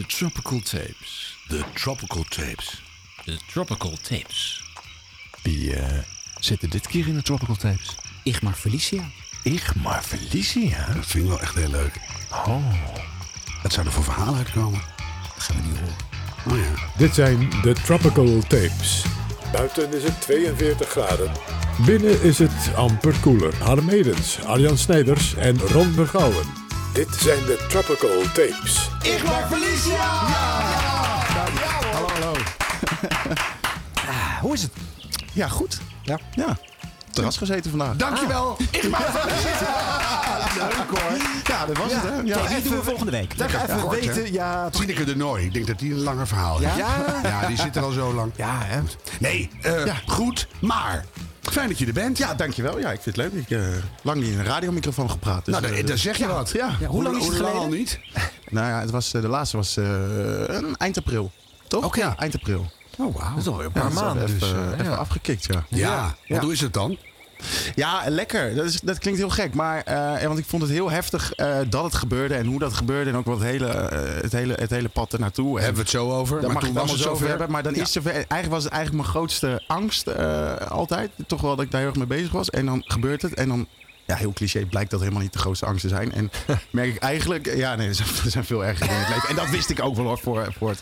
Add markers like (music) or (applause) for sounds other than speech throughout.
De Tropical Tapes. De Tropical Tapes. De Tropical Tapes. Wie eh, zitten dit keer in de Tropical Tapes? Igmar Felicia. Igmar Felicia. Dat vind ik wel echt heel leuk. Oh. Wat zou er voor verhaal uitkomen? Dat gaan we niet horen. Oh ja. Dit zijn de Tropical Tapes. Buiten is het 42 graden. Binnen is het amper koeler. Harm Edens, Arjan Snijders en Ron Vergouwen. Dit zijn de Tropical Tapes. Hallo, hallo. (laughs) Hoe is het? Ja, goed. Ja. ja. Terras gezeten vandaag. Dankjewel. (laughs) Leuk hoor. Ja, dat was het hè. Ja, Kijk, die doen we volgende week. Lekker even kort, hè? weten. Ja, toch- Tineke de Nooi. Ik denk dat die een langer verhaal heeft. Ja? Ja, die zit er al zo lang. Ja, hè. Nee, eh, Ja. goed, maar fijn dat je er bent. Ja, dankjewel. Ja, ik vind het leuk. Ik heb lang niet in een radiomicrofoon gepraat. Dus, nou, daar, eh, daar zeg je wat. Ja. Ja, hoe lang is het geleden? al niet? (laughs) Nou ja, het was, eh, de laatste was eh, eind april. Toch? Oké. Ja, eind april. Oh, wauw. Dat is alweer een paar dat is maanden. Even, dus, eh, eh, even ja. afgekikt, ja. Ja. Ja. Wat hoe is het dan? Ja, lekker. Dat, is, dat klinkt heel gek. Maar, eh, want ik vond het heel heftig eh, dat het gebeurde en hoe dat gebeurde. En ook wat het hele, eh, het hele, het hele pad ernaartoe. En Hebben we het zo over? Daar mag toen ik allemaal zo over hebben. Maar dan Ja. is zover. Eigenlijk was het eigenlijk mijn grootste angst altijd. Toch wel dat ik daar heel erg mee bezig was. En dan gebeurt het. En dan, ja, heel cliché, blijkt dat helemaal niet de grootste angst te zijn. En (laughs) merk ik eigenlijk, ja, nee, er zijn, er zijn veel erger dingen in het leven. En dat wist ik ook wel hoor, voor, voor het.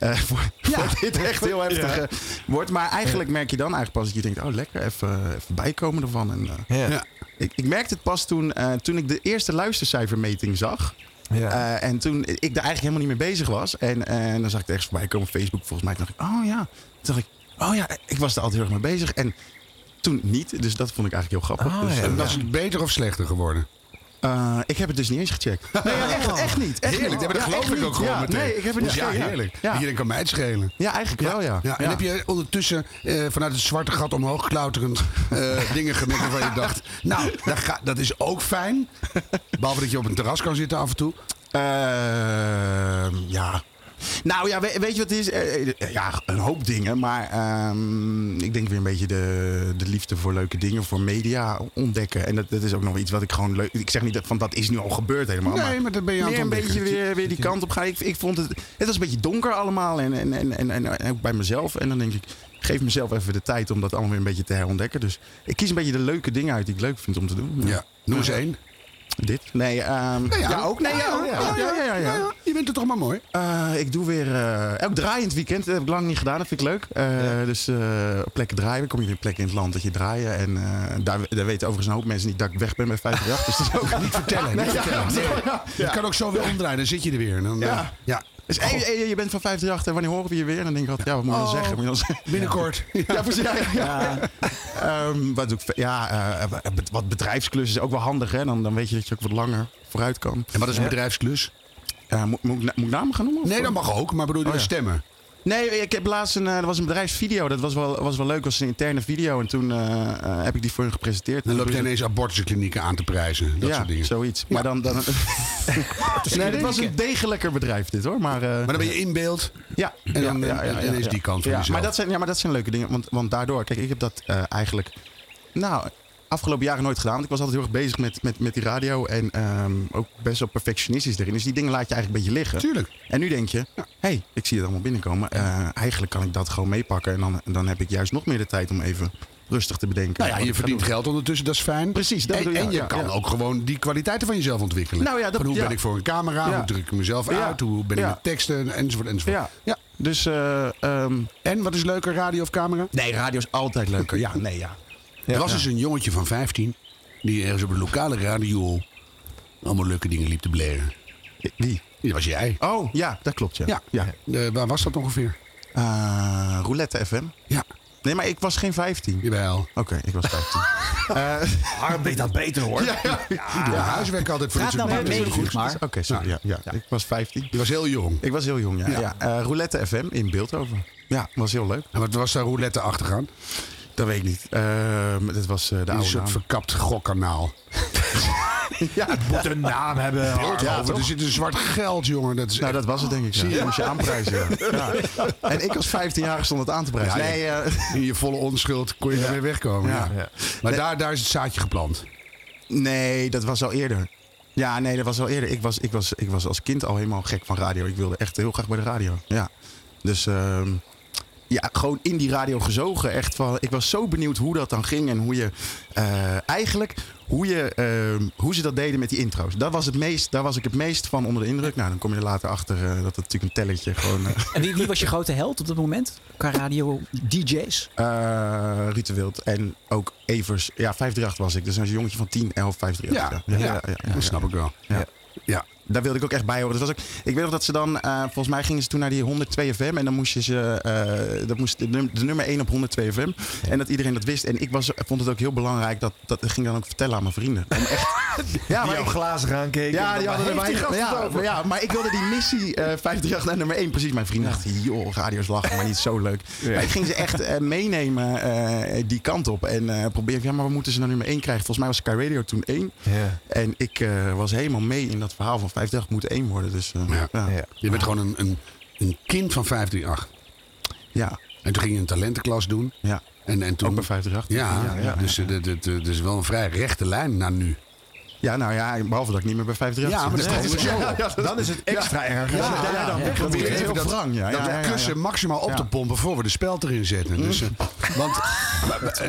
Eh, (laughs) voor, voor dit echt heel heftige wordt. Maar eigenlijk merk je dan eigenlijk pas dat je denkt: oh, lekker, even, even bijkomen ervan. En, eh, Ja. Ja. ik, ik merkte het pas toen, eh, toen ik de eerste luistercijfermeting zag. Ja. Eh, en toen ik daar eigenlijk helemaal niet mee bezig was. En, en dan zag ik er ergens voorbij komen op Facebook volgens mij. Toen dacht ik, oh ja. Toen dacht ik, oh ja, ik was er altijd heel erg mee bezig. En toen niet. Dus dat vond ik eigenlijk heel grappig. Ah, dus, ja. eh, En was het beter of slechter geworden? Eh, ik heb het dus niet eens gecheckt. (laughs) Nee, ja, echt, echt niet. Echt Heerlijk, dat Ja, geloof ik ook gewoon ja, meteen. Nee, ik heb het Dus niet ja, ja, heerlijk. Ja. Iedereen kan mij het schelen. Ja, eigenlijk wel, ja. Ja, en heb je ondertussen eh, vanuit het zwarte gat omhoog klauterend eh, (laughs) dingen gemerkt waarvan je dacht... Nou, dat, ga- dat is ook fijn. Behalve dat je op een terras kan zitten af en toe. Ehm, ja. Nou ja, we- weet je wat het is? Eh, eh, ja, een hoop dingen. Maar ehm, ik denk weer een beetje de, de liefde voor leuke dingen, voor media ontdekken. En dat, dat is ook nog iets wat ik gewoon leuk... Ik zeg niet dat, van dat is nu al gebeurd helemaal. Nee, maar dat ben je aan het een beetje weer, weer die kant op gaan. Ik, ik vond het... Het was een beetje donker allemaal. En, en, en, en, en, en ook bij mezelf. En dan denk ik... Geef mezelf even de tijd om dat allemaal weer een beetje te herontdekken. Dus ik kies een beetje de leuke dingen uit die ik leuk vind om te doen. Ja, noem eens één. Dit? Nee, ehm, ja, ook. Nee, ja, ook. Ja, ja, ja, ja, ja. Je bent er toch maar mooi. Eh, ik doe weer eh, elk draaiend weekend. Dat heb ik lang niet gedaan. Dat vind ik leuk. Eh, Dus plekken draaien. Dan kom je in plekken in het land dat je draaien. En daar, daar weten overigens een hoop mensen niet dat ik weg ben bij 538. Dus dat is ook Niet (laughs) vertellen, niet vertellen. Nee. Het kan ook zo weer omdraaien, dan zit je er weer. En dan, Ja. Dus hey, hey, je bent van 538 en wanneer horen we je weer? En dan denk ik altijd, ja, wat moet je dan Oh. zeggen? Moet je dan zeggen? Binnenkort. (laughs) Ja, precies. Ja, ja, ja. Ehm, wat Ja, eh, wat bedrijfsklussen is ook wel handig. Hè? Dan, dan weet je dat je ook wat langer vooruit kan. En wat is een bedrijfsklus? Eh, moet, moet, ik na- moet ik namen gaan noemen? Nee, dat mag ook, maar bedoel je Oh, stemmen? Nee, ik heb laatst een, eh, er was een bedrijfsvideo. Dat was wel, was wel leuk. Dat was een interne video. En toen eh, eh, heb ik die voor hun gepresenteerd. Dan loop je En- ineens abortusklinieken aan te prijzen. Dat ja, soort dingen. zoiets. Maar dan... dan (laughs) nee, dit was een degelijker bedrijf dit hoor. Maar, Maar dan ben je in beeld. ja, En dan- is die kant van ja, jezelf. maar dat zijn, ja, maar dat zijn leuke dingen. Want, want daardoor, kijk, ik heb dat eigenlijk... Nou, afgelopen jaren nooit gedaan. Want ik was altijd heel erg bezig met, met, met die radio. En ehm, ook best wel perfectionistisch erin. Dus die dingen laat je eigenlijk een beetje liggen. Tuurlijk. En nu denk je, hé, hey, ik zie het allemaal binnenkomen. Eh, eigenlijk kan ik dat gewoon meepakken. En dan, dan heb ik juist nog meer de tijd om even rustig te bedenken. Nou ja, je verdient geld ondertussen, dat is fijn. Precies, dat en, bedoel en je ja, kan ja. ook gewoon die kwaliteiten van jezelf ontwikkelen. Nou ja, dat- Van hoe ben ik voor een camera, hoe druk ik mezelf uit, hoe ben ik met teksten, enzovoort, enzovoort. Ja. ja. Dus, eh, ehm, En wat is leuker, radio of camera? nee, radio is altijd leuker. Ja, nee, ja. Er was dus een jongetje van 15 die ergens op een lokale radio allemaal leuke dingen liep te bleren. Wie? Dat was jij. Oh, ja, dat klopt, ja. Ja. ja. Eh, waar was dat ongeveer? Eh, Roulette FM. Ja, Nee, maar ik was geen 15. jawel. Oké, ik was 15. (laughs) Eh, Harm weet dat beter hoor. Die doen huiswerk altijd voor dit Praat soort nou mee, goed, maar. Oké, sorry. Ja, ja, Ik was 15. Die was heel jong. Ik was heel jong, ja. Ja. ja. Eh, Roulette FM in Beeldhoven. Ja, was heel leuk. En wat was daar roulette achtergaan? Dat weet ik niet. Ehm dat was eh, de Een oude soort naam. verkapt gokkanaal. (laughs) Ja, Moet een naam hebben. Ja, er zit een zwart geld, jongen. Dat is nou, echt- dat was het denk ik. Ja. Zie je? Moest je aanprijzen. (laughs) Ja. En ik als 15 jaar stond het aan te prijzen. Nee, eh, In je volle onschuld kon je daarmee wegkomen. Maar daar, daar is het zaadje geplant. nee, dat was al eerder. Ja, nee, dat was al eerder. Ik was, ik, was, ik was als kind al helemaal gek van radio. Ik wilde echt heel graag bij de radio. Ja. Dus ehm, ja, gewoon in die radio gezogen. Echt van, ik was zo benieuwd hoe dat dan ging. En hoe je eh, eigenlijk hoe, je, ehm, hoe ze dat deden met die intro's. Dat was het meest, daar was ik het meest van onder de indruk. Nou, dan kom je er later achter eh, dat het natuurlijk een telletje gewoon. eh En wie, wie was je grote held op dat moment? Qua radio DJ's? eh Ruud de Wild en ook Evers. Ja, 538 was ik. Dus een jongetje van 10, 11, 538. Ja, ja, dat snap ik wel. Ja. Daar wilde ik ook echt bij horen. Dat was ook, ik weet nog dat ze dan, eh, volgens mij gingen ze toen naar die 102 FM. En dan moest je ze, eh, dat moest de, num- de nummer 1 op 102 FM. En dat iedereen dat wist. En ik was, vond het ook heel belangrijk, dat, dat ging dan ook vertellen aan mijn vrienden. Om echt, (laughs) ja, Die maar op ik, glazen aankeken. ja, die hadden die Ja, maar ja, maar ik wilde die missie eh 538 naar nummer 1. Precies, mijn vrienden dachten, joh, radio's lachen, maar niet zo leuk. Maar ik ging ze echt meenemen die kant op. En proberen, ja, maar we moeten ze naar nummer 1 krijgen. Volgens mij was Sky Radio toen 1. Ja. En ik was helemaal mee in dat verhaal van 50 moet één worden. Dus eh, Ja. ja. Ja. Je bent gewoon een, een, een kind van 538. Ja, En toen ging je een talentenklas doen. ja. En, en toen, ook bij 538. ja, Ja, ja. dus eh, de- de- de- dus wel een vrij rechte lijn naar nu. Ja, nou ja, behalve dat ik niet meer bij 538 Ja, maar dat zit. is Ja, Dan is het extra erg. Ja, Ja, ja, ja, dan weg. Proberen is even heel dat, wrang. Ja, dat ja, ja, ja, kussen ja. maximaal op Ja. te pompen voor we de speld erin zetten. Dus, eh, want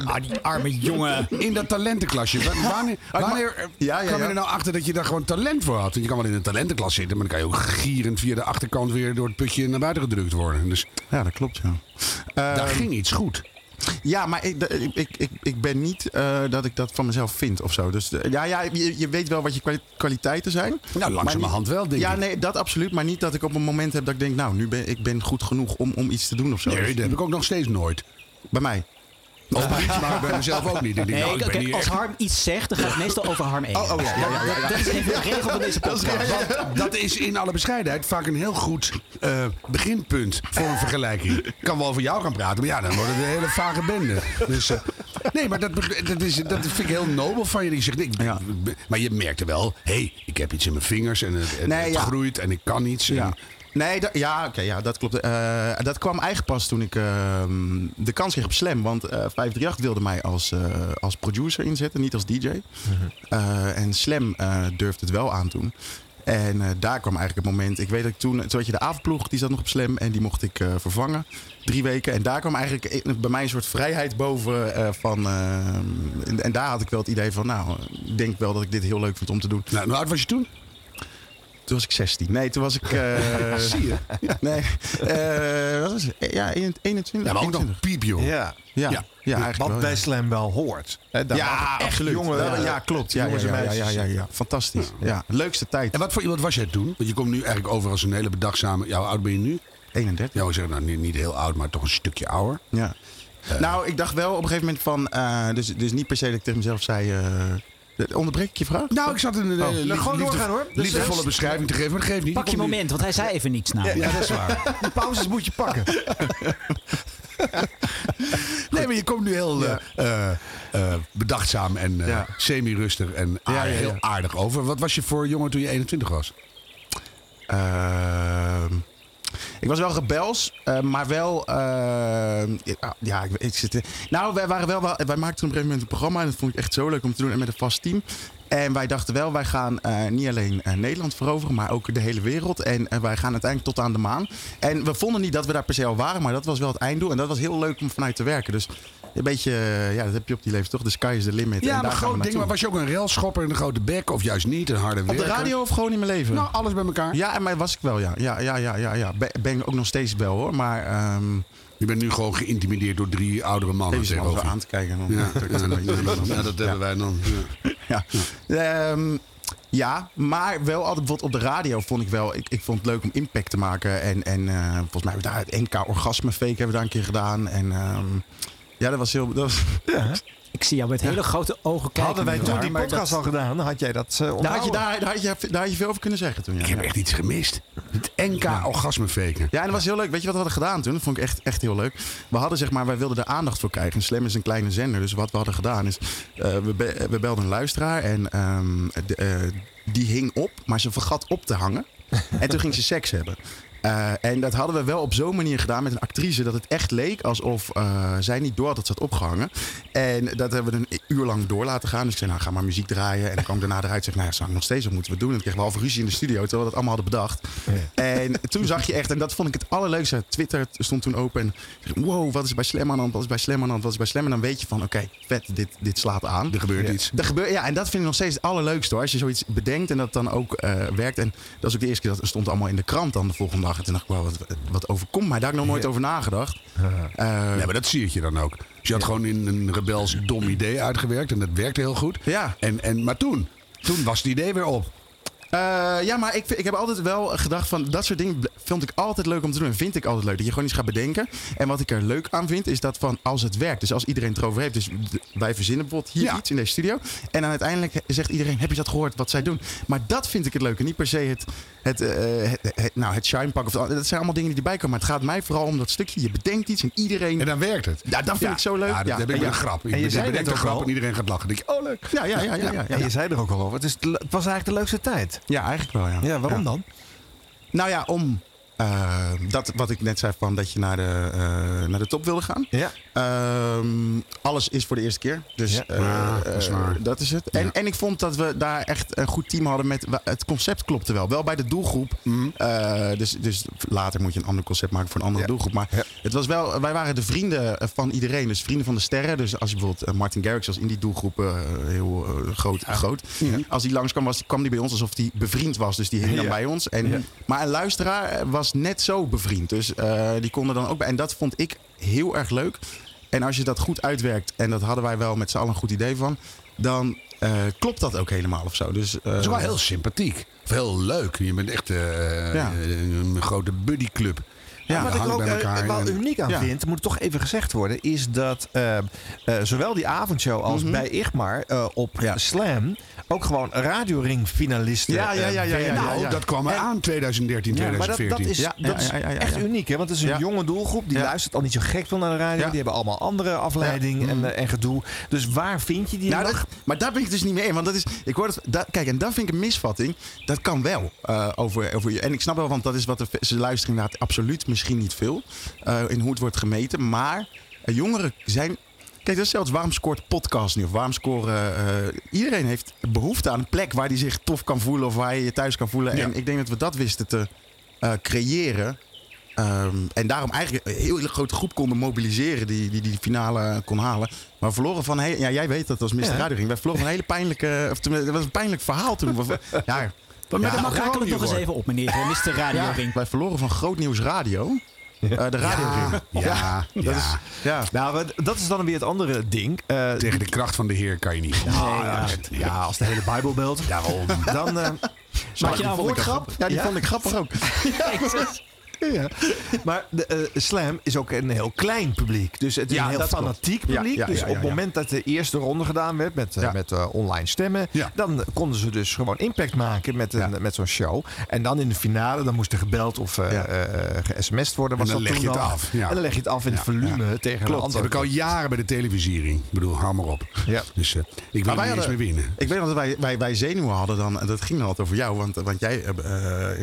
Ah, die arme jongen. in dat talentenklasje, wa- wanneer, wanneer Ja, ja, kwam je er nou achter dat je daar gewoon talent voor had? Want je kan wel in een talentenklas zitten, maar dan kan je ook gierend via de achterkant weer door het putje naar buiten gedrukt worden. Dus Ja, dat klopt, ja. daar Ehm, ging iets goed. Ja, maar ik, ik, ik, ik, ben niet eh, dat ik dat van mezelf vind of zo. Dus ja, ja je, je weet wel wat je kwali- kwaliteiten zijn. Nou, langzamerhand wel, denk Ja, ik. nee, dat absoluut. Maar niet dat ik op een moment heb dat ik denk, nou, nu ben ik ben goed genoeg om, om iets te doen of zo. Nee, dat heb ik ook nog steeds nooit. Bij mij. Of niet, maar bij mezelf ook niet. Ik denk, Nee, nou, ik ben kijk, hier als echt- Harm iets zegt, dan gaat het meestal over Harm 1. Oh, oh, ja, ja, ja, ja, ja. Dat is even regel van deze (laughs) podcast. Want dat is in alle bescheidenheid vaak een heel goed eh, beginpunt voor een vergelijking. Ik kan wel over jou gaan praten, maar ja, dan wordt het een hele vage bende. Dus, eh, nee, maar dat, dat, is, dat vind ik heel nobel van je. Je zegt, ik. Maar je merkte wel, hé, hey, ik heb iets in mijn vingers en het, het, Nee, het ja. groeit en ik kan iets. En- Ja. Nee, dat, ja, oké, ja, dat klopt. Eh, dat kwam eigenlijk pas toen ik ehm, de kans kreeg op Slam. Want eh 538 wilde mij als, eh, als producer inzetten, niet als DJ. Eh, en Slam durfde het wel aan toen. En daar kwam eigenlijk het moment. Ik weet dat ik toen, toen had je de avondploeg, die zat nog op Slam. En die mocht ik vervangen. Drie weken. En daar kwam eigenlijk bij mij een soort vrijheid boven. van, eh, en, en daar had ik wel het idee van, nou, ik denk wel dat ik dit heel leuk vind om te doen. Nou, hoe oud was je toen? Toen was ik 16. Nee, toen was ik. (laughs) eh, Zie je. Nee, eh, wat was het? Ja, 21. Ja, maar ook nog 21. piepjoh. Ja. Ja, Ja. ja. eigenlijk Wat wel. bij ja. Slam wel hoort. Hè, daar Ja, echt absoluut. jongen- ja, klopt. Ja, ja, jongens en ja, ja, meisjes ja, ja, ja. Fantastisch. Ja, leukste tijd. En wat voor iemand was jij toen? Want je komt nu eigenlijk over als een hele bedachtzame... Ja, hoe oud ben je nu? 31. Ja, we zeggen nou niet, niet heel oud, maar toch een stukje ouder. Ja. nou, ik dacht wel op een gegeven moment van. eh, dus, dus niet per se dat ik tegen mezelf zei. Eh, onderbreek ik je vraag? Nou, ik zat een uh, nou, gewoon doorgaan, hoor. Dus, liefdevolle eh, beschrijving te geven, maar dat geeft niet. Pak je moment, want hij zei even niets nou. Ja, dat is waar. (laughs) Die pauzes moet je pakken. (laughs) Nee, maar je komt nu heel eh, eh, eh, bedachtzaam en eh, Ja. semi-rustig en aard- Ja, ja, ja. heel aardig over. Wat was je voor jongen toen je 21 was? Ehm, ik was wel rebels, eh, maar wel. ehm, ja, ik, ik zit. Nou, wij waren wel. Wij maakten op een gegeven moment een programma en dat vond ik echt zo leuk om te doen en met een vast team. En wij dachten wel, wij gaan eh, niet alleen eh, Nederland veroveren, maar ook de hele wereld. En eh, wij gaan uiteindelijk tot aan de maan. En we vonden niet dat we daar per se al waren, maar dat was wel het einddoel. En dat was heel leuk om vanuit te werken. Dus een beetje, eh, ja, dat heb je op die leeftijd toch. The sky is the limit. en Ja, daar maar gaan we groot ding. Maar was je ook een railschopper en een grote bek? Of juist niet, een harde Op de werker? radio of gewoon in mijn leven? Nou, alles bij elkaar. Ja, maar was ik wel, ja. Ja, ja, ja, ja, ja. Ben, ik ook nog steeds wel hoor. Maar ehm Je bent nu gewoon geïntimideerd door drie oudere mannen even tegenover aan te kijken. Dan, Ja, ja, dat, (laughs) ja, dat hebben wij dan. Ja. ja. Ehm, ja, maar wel altijd bijvoorbeeld op de radio vond ik wel. Ik, ik vond het leuk om impact te maken. En, en eh, volgens mij hebben we daar het NK Orgasme Fake hebben we daar een keer gedaan. En ehm, ja, dat was heel. Dat was, Ik zie jou met hele grote ogen kijken. Hadden wij toen die maar podcast dat- al gedaan, dan had jij dat uh, daar, had je, daar, daar, had je, daar had je veel over kunnen zeggen toen. Ja, Ik heb ja. echt iets gemist. Het NK orgasmefaken. Ja, en dat was heel leuk. Weet je wat we hadden gedaan toen? Dat vond ik echt, echt heel leuk. We hadden zeg maar, wij wilden er aandacht voor krijgen. En Slam is een kleine zender. Dus wat we hadden gedaan is, eh, we, be- we belden een luisteraar en ehm, de, eh, die hing op, maar ze vergat op te hangen. En toen ging ze seks hebben. Eh, en dat hadden we wel op zo'n manier gedaan met een actrice dat het echt leek alsof eh, zij niet door had dat ze had opgehangen. En dat hebben we een uur lang door laten gaan. Dus ik zei, nou ga maar muziek draaien. En dan kwam ik daarna eruit en nou ja, zang nog steeds, wat moeten we doen? En dan kregen we half ruzie in de studio, terwijl we dat allemaal hadden bedacht. En toen zag je echt, en dat vond ik het allerleukste. Twitter stond toen open. En wow, wat is bij Slam aan de hand? Wat is bij Slam aan de hand? Wat is bij Slam? En dan weet je van, oké, vet, dit, dit slaat aan. Er gebeurt iets. Er gebeurt, ja, en dat vind ik nog steeds het allerleukste hoor. Als je zoiets bedenkt en dat dan ook eh, werkt. En dat is ook de eerste keer dat het stond allemaal in de krant dan de volgende dag. En toen dacht ik, wow, wat, wat overkomt mij? Daar had ik nog nooit over nagedacht. Eh, Nee, maar dat zie je dan ook. Dus je had gewoon in een rebels dom idee uitgewerkt en dat werkte heel goed. Ja. En, en, maar toen, toen was het idee weer op. Eh, ja, maar ik, ik heb altijd wel gedacht van dat soort dingen vond ik altijd leuk om te doen. En vind ik altijd leuk. Dat je gewoon iets gaat bedenken. En wat ik er leuk aan vind, is dat van als het werkt. Dus als iedereen het erover heeft. Dus wij verzinnen bijvoorbeeld hier Ja. iets in deze studio. En dan uiteindelijk zegt iedereen, heb je dat gehoord wat zij doen? Maar dat vind ik het leuke. Niet per se het, het, eh, het, het- nou, het shine pak. Of, dat zijn allemaal dingen die erbij komen. Maar het gaat mij vooral om dat stukje. Je bedenkt iets en iedereen... En dan werkt het. Ja, dat vind ik zo leuk. Ja, dat Ja, heb ik en met ja. een grap. Ik en je zei net een ook grap al- en iedereen gaat lachen. Dan denk ik, oh leuk. Ja, ja, ja, ja, ja, En je zei er ook al over. Het, is, het was eigenlijk de leukste tijd. Ja, eigenlijk wel, ja. Ja, waarom dan? Nou ja, om eh, dat wat ik net zei van dat je naar de, eh, naar de top wilde gaan. Ja. Ehm, alles is voor de eerste keer. Dus Ja. eh, dat is eh, dat is het. En, Ja. en ik vond dat we daar echt een goed team hadden met. Het concept klopte wel. Wel bij de doelgroep. Eh, dus, dus later moet je een ander concept maken voor een andere Ja. doelgroep. Maar het was wel, wij waren de vrienden van iedereen. Dus vrienden van de sterren. Dus als je bijvoorbeeld Martin Garrix was in die doelgroep heel groot. groot. Als die langskwam, was, kwam die bij ons alsof hij bevriend was. Dus die hing dan bij ons. En. Maar een luisteraar eh, was net zo bevriend. Dus eh, die konden dan ook bij. En dat vond ik heel erg leuk. En als je dat goed uitwerkt, en dat hadden wij wel met z'n allen een goed idee van, dan eh, klopt dat ook helemaal of zo. Dus, eh, Dat is wel heel sympathiek. Of heel leuk. Je bent echt eh, Ja. een grote buddyclub. Ja, wat ik ook bij elkaar wel uniek aan Ja. vind, moet toch even gezegd worden, is dat zowel die avondshow als Mhm. bij Igmar eh, op Ja. Slam ook gewoon radioring-finalisten Ja, ja, ja, ja, eh, ja, werden. Nou, dat kwam er aan 2013, Ja, maar dat, 2014. dat is, Ja, dat is echt uniek, hè? Want het is een jonge doelgroep. Die luistert al niet zo gek veel naar de radio. Die hebben allemaal andere afleiding en, eh, en gedoe. Dus waar vind je die Nou, maar daar ben ik dus niet mee in. Want dat is, ik hoor dat, kijk, en dat vind ik een misvatting. Dat kan wel. eh, over, over, en ik snap wel, want dat is wat de, ze luisteren inderdaad absoluut misschien niet veel. eh, in hoe het wordt gemeten. Maar eh, jongeren zijn. Kijk, dat is zelfs waarom scoort podcast nu? Of waarom scoren. eh, iedereen heeft behoefte aan een plek waar hij zich tof kan voelen. Of waar je je thuis kan voelen. Ja. En ik denk dat we dat wisten te eh, creëren. Ehm, en daarom eigenlijk een hele grote groep konden mobiliseren die die, die finale kon halen. Maar verloren van, ja, jij weet dat als Mr. Ja. Radio Ring. Wij verloren van een hele pijnlijke, of het was een pijnlijk verhaal toen. (laughs) Ja, Maar ja, dat mag gewoon het nog eens even op, meneer eh, Mr. Radio ja, wij verloren van Groot Nieuws Radio. Eh, de Radio. Ja, ja, Dat is, ja. Nou, dat is dan weer het andere ding. Eh, Tegen de kracht van de Heer kan je niet. ja, ja, als de hele Bijbelbeeld. Daarom. Dan, eh, Maak je nou een woordgrap? Ja, die Ja? vond ik grappig ook. ja. (laughs) (laughs) Maar de, eh, Slam is ook een heel klein publiek. Dus het is Ja, een heel klopt. fanatiek Ja, publiek. ja, dus ja, op ja, het ja. moment dat de eerste ronde gedaan werd met, eh, Ja. met eh, online stemmen, Ja. dan konden ze dus gewoon impact maken met, een, Ja. met zo'n show. En dan in de finale, dan moest er gebeld of Ja. ge-sms'd worden. Was En dan dat leg toen je het af, ja. En dan leg je het af in het volume tegen Klopt, dat heb ik al jaren bij de televisiering. Ik bedoel, hou maar op. Ja. Dus ik wil niet eens meer winnen. Ik weet nog dat wij, wij, wij zenuwen hadden dan. en Dat ging dan altijd over jou. Want, want jij,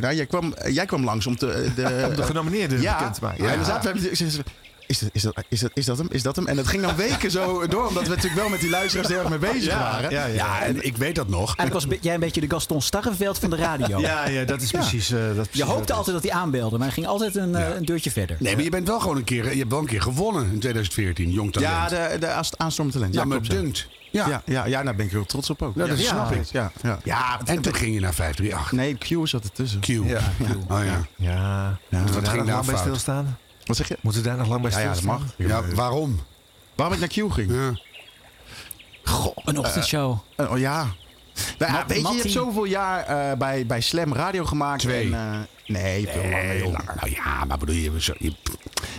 nou, jij, kwam, jij kwam langs om te, de, Om de genomineerden bekend te maken. Ja, en dan zaten we. Is, is, is, dat, is, dat, is, dat, is dat hem? Is dat hem? En dat ging dan weken zo door. Omdat we natuurlijk wel met die luisteraars heel erg mee bezig waren. ja, ja. Ja, en ik weet dat nog. Eigenlijk was jij een beetje de Gaston Starreveld van de radio. Ja, ja, dat is precies. eh, dat Je precies hoopte het altijd dat hij aanbelde, maar hij ging altijd een, eh, een deurtje verder. Nee, maar je bent wel gewoon een keer, je hebt wel een keer gewonnen in 2014, jong talent. Ja, de, de aanst- aanstormend talent. ja, Ja, maar dunkt. Ja. Ja, ja, ja, daar ben ik heel trots op ook. Ja, dat ja, snap ik. Ja, ja. Ja, en toen ging je naar 538. Nee, Q zat ertussen. Q. Ja. Oh ja. Ja. Ja. Wat daar ging daar bij stilstaan? Wat zeg je? Moeten we daar nog lang bij Ja, ja, dat stilstaan? mag. Ja, waarom? Waarom ik naar Q ging? Ja. Goh, een ochtendshow. Eh, oh ja. Nou, ja, Mat- weet je, je hebt zoveel jaar eh, bij, bij Slam radio gemaakt. Twee. En, eh, nee, veel langer. Joh. langer. Nou ja, maar bedoel je... Zo, je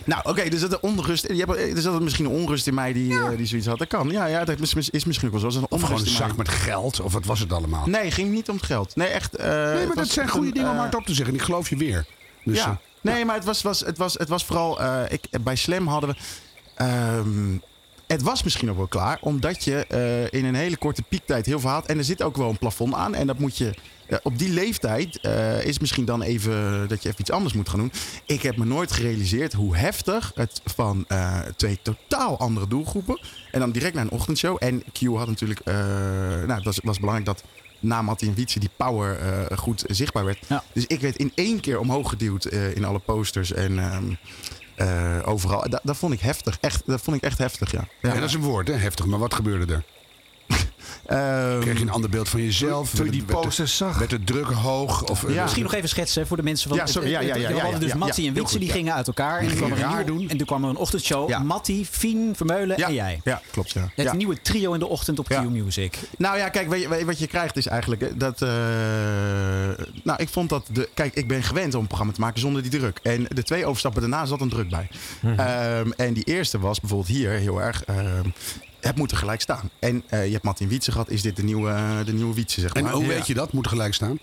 Nou, oké, er zat een onrust. Je hebt, er zat misschien een onrust in mij die, eh, die zoiets had. Dat kan. Ja, ja dat is, is misschien ook wel zo. Er zat Een of gewoon onrust een in mij. zak met geld, of wat was het allemaal? Nee, het ging niet om het geld. Nee, echt. eh, Nee, het maar dat zijn goede een, dingen om eh, hard op te zeggen. Ik geloof je weer. Dus, ja. eh, Nee, maar het was, was, het was, het was vooral. eh, ik, bij Slam hadden we. ehm, het was misschien ook wel klaar, omdat je eh, in een hele korte piektijd heel veel haalt. En er zit ook wel een plafond aan. En dat moet je ja, op die leeftijd eh, is misschien dan even dat je even iets anders moet gaan doen. Ik heb me nooit gerealiseerd hoe heftig het van eh, twee totaal andere doelgroepen. En dan direct naar een ochtendshow. En Q had natuurlijk, eh, nou, het was, was belangrijk dat na Mattie en Wietse die power eh, goed zichtbaar werd. Ja. Dus ik werd in één keer omhoog geduwd eh, in alle posters en ehm, eh, overal. Dat, dat vond ik heftig. Echt, dat vond ik echt heftig, ja. Ja, dat is een woord, hè? heftig. Maar wat gebeurde er? Ehm, Kreeg je een ander beeld van jezelf? Toen je die posters zag. Werd de druk hoog? Of, eh, Ja. Misschien nog even schetsen voor de mensen. Van, Ja, sorry. Ja, ja, ja, hadden dus ja, Mattie ja. en goed, die ja. gingen uit elkaar. En, Die er kwam gingen een raar nieuwe- doen. en toen kwam er een ochtendshow. Ja. Mattie, Fien, Vermeulen ja, en jij. Ja, klopt. Ja. Het Ja. nieuwe trio in de ochtend op Ja. Q Music. Nou ja, kijk, wat je krijgt is eigenlijk eh, dat. eh, nou, ik vond dat. De, kijk, ik ben gewend om een programma te maken zonder die druk. En de twee overstappen daarna zat een druk bij. Ehm, en die eerste was bijvoorbeeld hier heel erg. Het moet er gelijk staan. En eh, je hebt Martin Wietse gehad. Is dit de nieuwe, de nieuwe Wietse, zeg En maar? hoe Ja. weet je dat? Moet gelijk staan?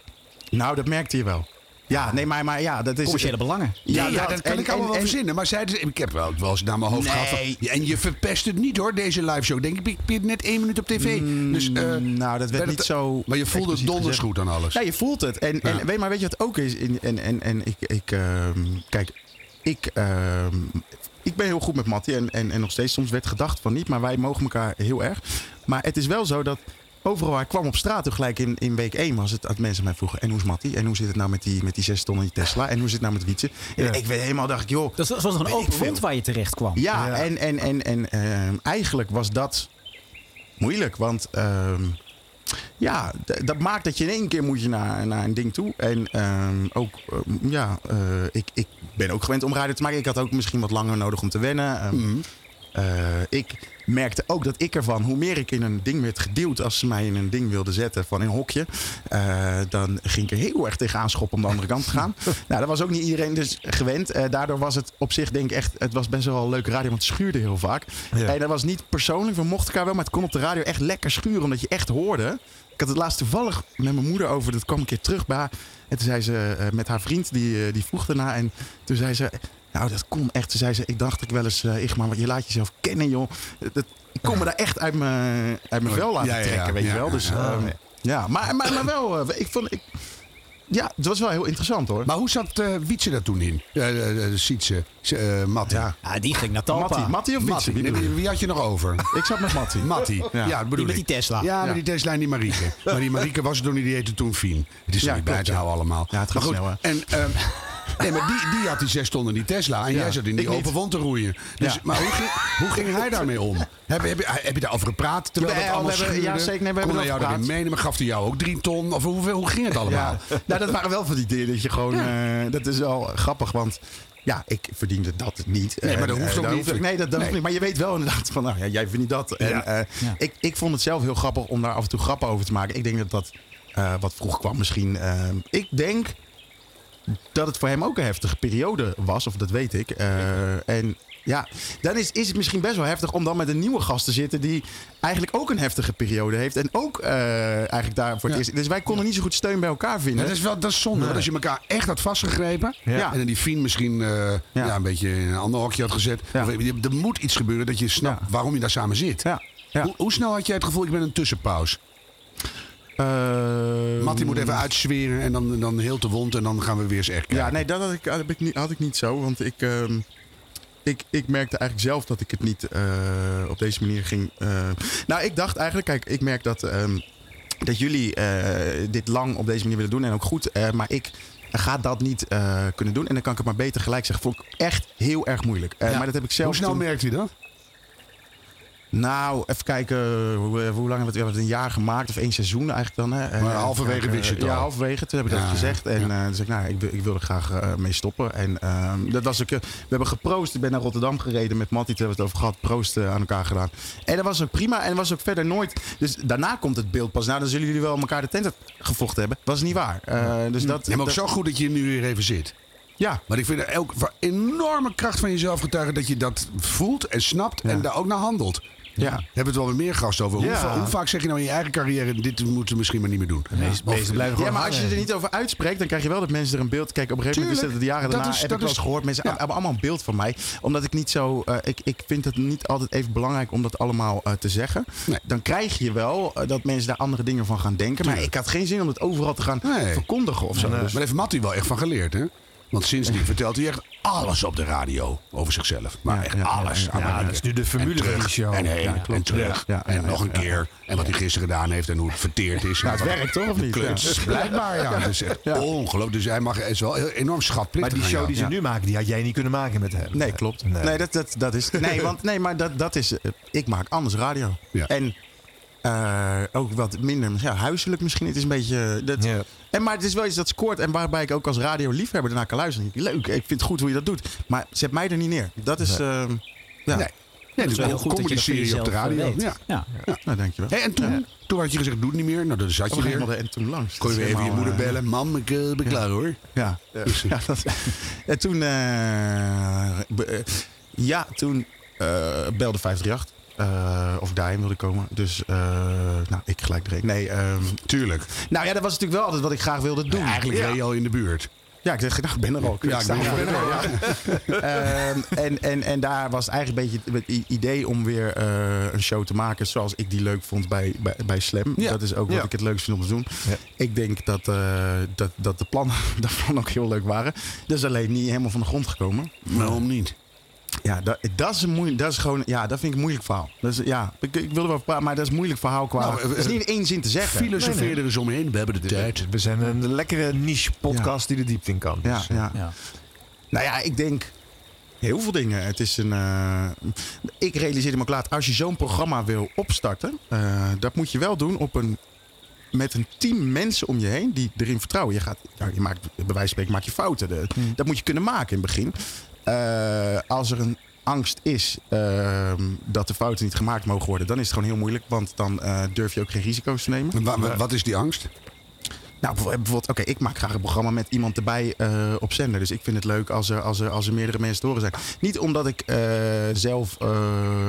Nou, dat merkte je wel. Ja, nee, maar, maar ja, dat is. Commerciële belangen. Ja, ja, dat. dat kan En- ik allemaal en- wel en- verzinnen. Maar zij, ik heb wel, wel eens naar mijn hoofd Nee. gehad. En je verpest het niet hoor, deze live show. Denk ik, ik heb net één minuut op tv. dus, eh, nou, dat werd werd niet het- zo. maar je voelde expliciet donders goed aan alles. Ja, je voelt het. En, en Ja. weet, maar weet je wat ook is? En, en, en, en ik, ik ehm, kijk, ik, ehm, ik ben heel goed met Mattie en, en, en nog steeds. Soms werd gedacht van niet, maar wij mogen elkaar heel erg. Maar het is wel zo dat overal waar ik kwam op straat, tegelijk in, in week 1 was het dat mensen mij vroegen: en hoe is Mattie? En hoe zit het nou met die, met die 6 ton en die Tesla? En hoe zit het nou met Wietse? En ik weet helemaal, dacht ik, joh. Dat was nog een open veel. wond waar je terecht kwam. Ja, en, en, en, en ehm, eigenlijk was dat moeilijk. Want ehm, ja, dat maakt dat je in één keer moet je naar, naar een ding toe. En ehm, ook, ehm, ja, eh, ik, ik ben ook gewend om radio te maken. Ik had ook misschien wat langer nodig om te wennen. Ehm, eh, ik merkte ook dat ik ervan, hoe meer ik in een ding werd geduwd als ze mij in een ding wilden zetten van een hokje, eh, dan ging ik er heel erg tegenaan schoppen om de andere kant te gaan. (laughs) nou, dat was ook niet iedereen dus gewend. Eh, daardoor was het op zich denk ik echt, het was best wel een leuke radio, want het schuurde heel vaak. Ja. En dat was niet persoonlijk, we mochten elkaar wel, maar het kon op de radio echt lekker schuren, omdat je echt hoorde. Ik had het laatst toevallig met mijn moeder over, dat kwam een keer terug bij haar. En toen zei ze eh, met haar vriend, die, eh, die vroeg daarna. En toen zei ze, nou dat kon echt. Toen zei ze, ik dacht ik wel eens, uh, Igmar, je laat jezelf kennen joh. Dat, ik kon me daar echt uit mijn, uit mijn vel laten trekken, weet Ja, je wel. Dus ja. ehm, ja, maar, maar, maar wel, eh, ik vond, ik, ja, het was wel heel interessant hoor. Maar hoe zat eh Wietse daar toen in? Uh, uh, Sietse, uh, Mattie. Ja. Ja, die ging naar Talpa. Mattie, Mattie of Wietse? Mattie. Wie had je nog over? (laughs) Ik zat met Mattie. Mattie. Ja, Ja. dat bedoel Die met ik. die Tesla. Ja, Ja. met die Tesla en die Marieke. maar die Marieke was er toen niet, die heette toen Fien. Het is Ja, niet bij te houden allemaal. Ja, het gaat maar snel, hè. En, ehm, nee, maar die, die had die zes ton in die Tesla. En jij zat in die open wond te roeien. Dus. Maar hoe ging, hoe ging hij daarmee om? Heb, heb, je- heb je daarover gepraat terwijl het we allemaal hebben- ja, zeker. Nee, we Kon hebben hij jou gepraat. meenemen? Gaf hij jou ook drie ton? Of hoeveel, hoe ging het allemaal? Nou, dat waren wel van die dingen dat je gewoon. eh, dat is wel grappig, want. Ja, ik verdiende dat niet. Nee, maar dat hoeft eh, ook niet. nee, dat, dat Nee. hoeft niet. Maar je weet wel inderdaad van, nou ja, jij verdient dat. En, Ja. eh, Ja. ik, ik vond het zelf heel grappig om daar af en toe grappen over te maken. Ik denk dat dat wat vroeg kwam misschien. ik denk dat het voor hem ook een heftige periode was, of dat weet ik. Eh, en ja, dan is, is het misschien best wel heftig om dan met een nieuwe gast te zitten die eigenlijk ook een heftige periode heeft. En ook eh, eigenlijk daar voor het Ja. eerst. Dus wij konden niet zo goed steun bij elkaar Ja, vinden. dat is wel dat is zonde. want Als je elkaar echt had vastgegrepen. Ja. En dan die Fien misschien eh, ja. een beetje in een ander hokje had gezet. Of, er moet iets gebeuren dat je snapt waarom je daar samen zit. Hoe, hoe snel had jij het gevoel, ik ben een tussenpauze? Eh, Mattie moet even uitzweren en dan, dan heel te wond en dan gaan we weer eens echt kijken. Ja, nee, dat had ik, had ik, niet, had ik niet zo. Want ik, ehm, ik, ik merkte eigenlijk zelf dat ik het niet eh, op deze manier ging. eh. Nou, ik dacht eigenlijk, kijk, ik merk dat, ehm, dat jullie eh, dit lang op deze manier willen doen en ook goed. maar ik ga dat niet kunnen doen. En dan kan ik het maar beter gelijk zeggen. Vond ik echt heel erg moeilijk. Ja. Maar dat heb ik zelf. Hoe snel toen- merkt hij dat? Nou, even kijken. Hoe, eh, hoe lang hebben we het? We hebben het een jaar gemaakt of één seizoen eigenlijk dan. Hè? Maar eh, halverwege ja, wist je het Ja, al. halverwege. Toen heb ik Ja, dat gezegd. En ja. eh, toen zei ik, nou, ik, wil- ik wil er graag eh, mee stoppen. En ehm, dat was ook, eh, we hebben geproost. Ik ben naar Rotterdam gereden met Mattie. Toen hebben we het over gehad. Proost eh, aan elkaar gedaan. En dat was ook prima. En dat was ook verder nooit. Dus daarna komt het beeld pas. Nou, dan zullen jullie wel elkaar de tent gevochten hebben. Dat was niet waar. Eh, dus dat, Ja, maar ook dat- zo goed dat je nu weer even zit. Ja, Maar ik vind het ook enorme kracht van jezelf getuigen dat je dat voelt en snapt en daar ook naar handelt. Ja. Hebben we het wel weer meer gast over. Hoe, Ja. va- hoe vaak zeg je nou in je eigen carrière... dit moeten we misschien maar niet meer doen? Meeste, meeste blijven Ja, gewoon maar als je er niet over uitspreekt, dan krijg je wel dat mensen er een beeld... Kijk, op een gegeven moment is het de jaren Dat daarna... is- heb dat ik wel is- eens gehoord, mensen ja. hebben allemaal een beeld van mij. Omdat ik niet zo... eh, ik, ik vind het niet altijd even belangrijk om dat allemaal eh, te zeggen. Nee. Dan krijg je wel eh, dat mensen daar andere dingen van gaan denken. Maar ik had geen zin om het overal te gaan Nee. verkondigen of zo. Nee. Dus- Maar daar heeft Mattie wel echt van geleerd, hè? Want sindsdien vertelt hij echt alles op de radio over zichzelf. Maar Ja, echt ja, ja, alles. ja. aan Ja, dat is nu de formule En terug, van die show. En heen, Ja, en terug. Ja, ja, en ja, nog een ja. keer. En wat hij gisteren gedaan heeft en hoe het verteerd is. Nou, het werkt toch, of niet? Kluts, blijkbaar, ja. Dat is echt Ja. ongelooflijk. Dus hij mag, is wel heel enorm schatplichtig Maar die show die ze Ja. nu maken, die had jij niet kunnen maken met hem. Nee, klopt. Nee. Nee, dat, dat, dat is. (laughs) Nee, want nee, maar dat, dat is. eh, Ik maak anders radio. Ja. En eh, ook wat minder ja, huiselijk misschien. Het is een beetje. Dat, Ja. en, maar het is wel iets dat scoort. En waarbij ik ook als radioliefhebber ernaar kan luisteren. Leuk, ik vind het goed hoe je dat doet. Maar zet mij er niet neer. Dat is. Nee. ehm, ja, Nee. Nee, Het dus is wel heel goed dat je dat comedy-serie op de jezelf, eh, radio. weet. Ja. Ja. nou dankjewel. En toen, toen had je gezegd, doe het niet meer. Nou, dan zat je Oh, weer. helemaal de- en toen langs. Kon je Dat weer even je moeder eh, bellen. Mam, ik eh, ben klaar hoor. Ja, ja, dat, (laughs) en toen, eh, eh, ja, toen eh, belde 538 eh, of ik daarheen wilde komen. Dus, eh, nou, ik gelijk erheen. Nee, ehm, Tuurlijk. nou ja, dat was natuurlijk wel altijd wat ik graag wilde doen. Eigenlijk ja. reed je al in de buurt. Ja, ik zeg, nou, ik ben er al. Ja, ik ben er al. Ja. (laughs) Ehm, en, en, en daar was eigenlijk een beetje het idee om weer eh, een show te maken zoals ik die leuk vond bij, bij, bij Slam. Ja. Dat is ook wat Ja. ik het leukst vind om te doen. Ik denk dat, dat, dat de plannen (laughs) daarvan ook heel leuk waren. Dat is alleen niet helemaal van de grond gekomen. Waarom niet? Ja, dat, dat is een moeilijk. Dat is gewoon. Ja, dat vind ik een moeilijk verhaal. Dat is, ja, ik, ik wil er wel praten, maar dat is een moeilijk verhaal qua. Nou, eh, dat is niet in één zin te zeggen. Filosofeer er eens omheen. We hebben de tijd. We zijn een lekkere niche podcast die de diepte in kan. Ja, Dus, ja. Ja. Nou ja, ik denk heel veel dingen. Het is een. eh, ik realiseerde me ook laat. Als je zo'n programma wil opstarten, eh, dat moet je wel doen op een. Met een team mensen om je heen die erin vertrouwen. Je gaat, ja, je maakt, bij wijze van spreken maak je fouten. De- Dat moet je kunnen maken in het begin. Eh, als er een angst is ehm, dat de fouten niet gemaakt mogen worden, dan is het gewoon heel moeilijk. Want dan eh, durf je ook geen risico's te nemen. Wa- wa- Wat is die angst? Nou, bijvo- bijvoorbeeld, oké, ik maak graag een programma met iemand erbij eh, op zender. Dus ik vind het leuk als er, als er, als er meerdere mensen te horen zijn. Niet omdat ik zelf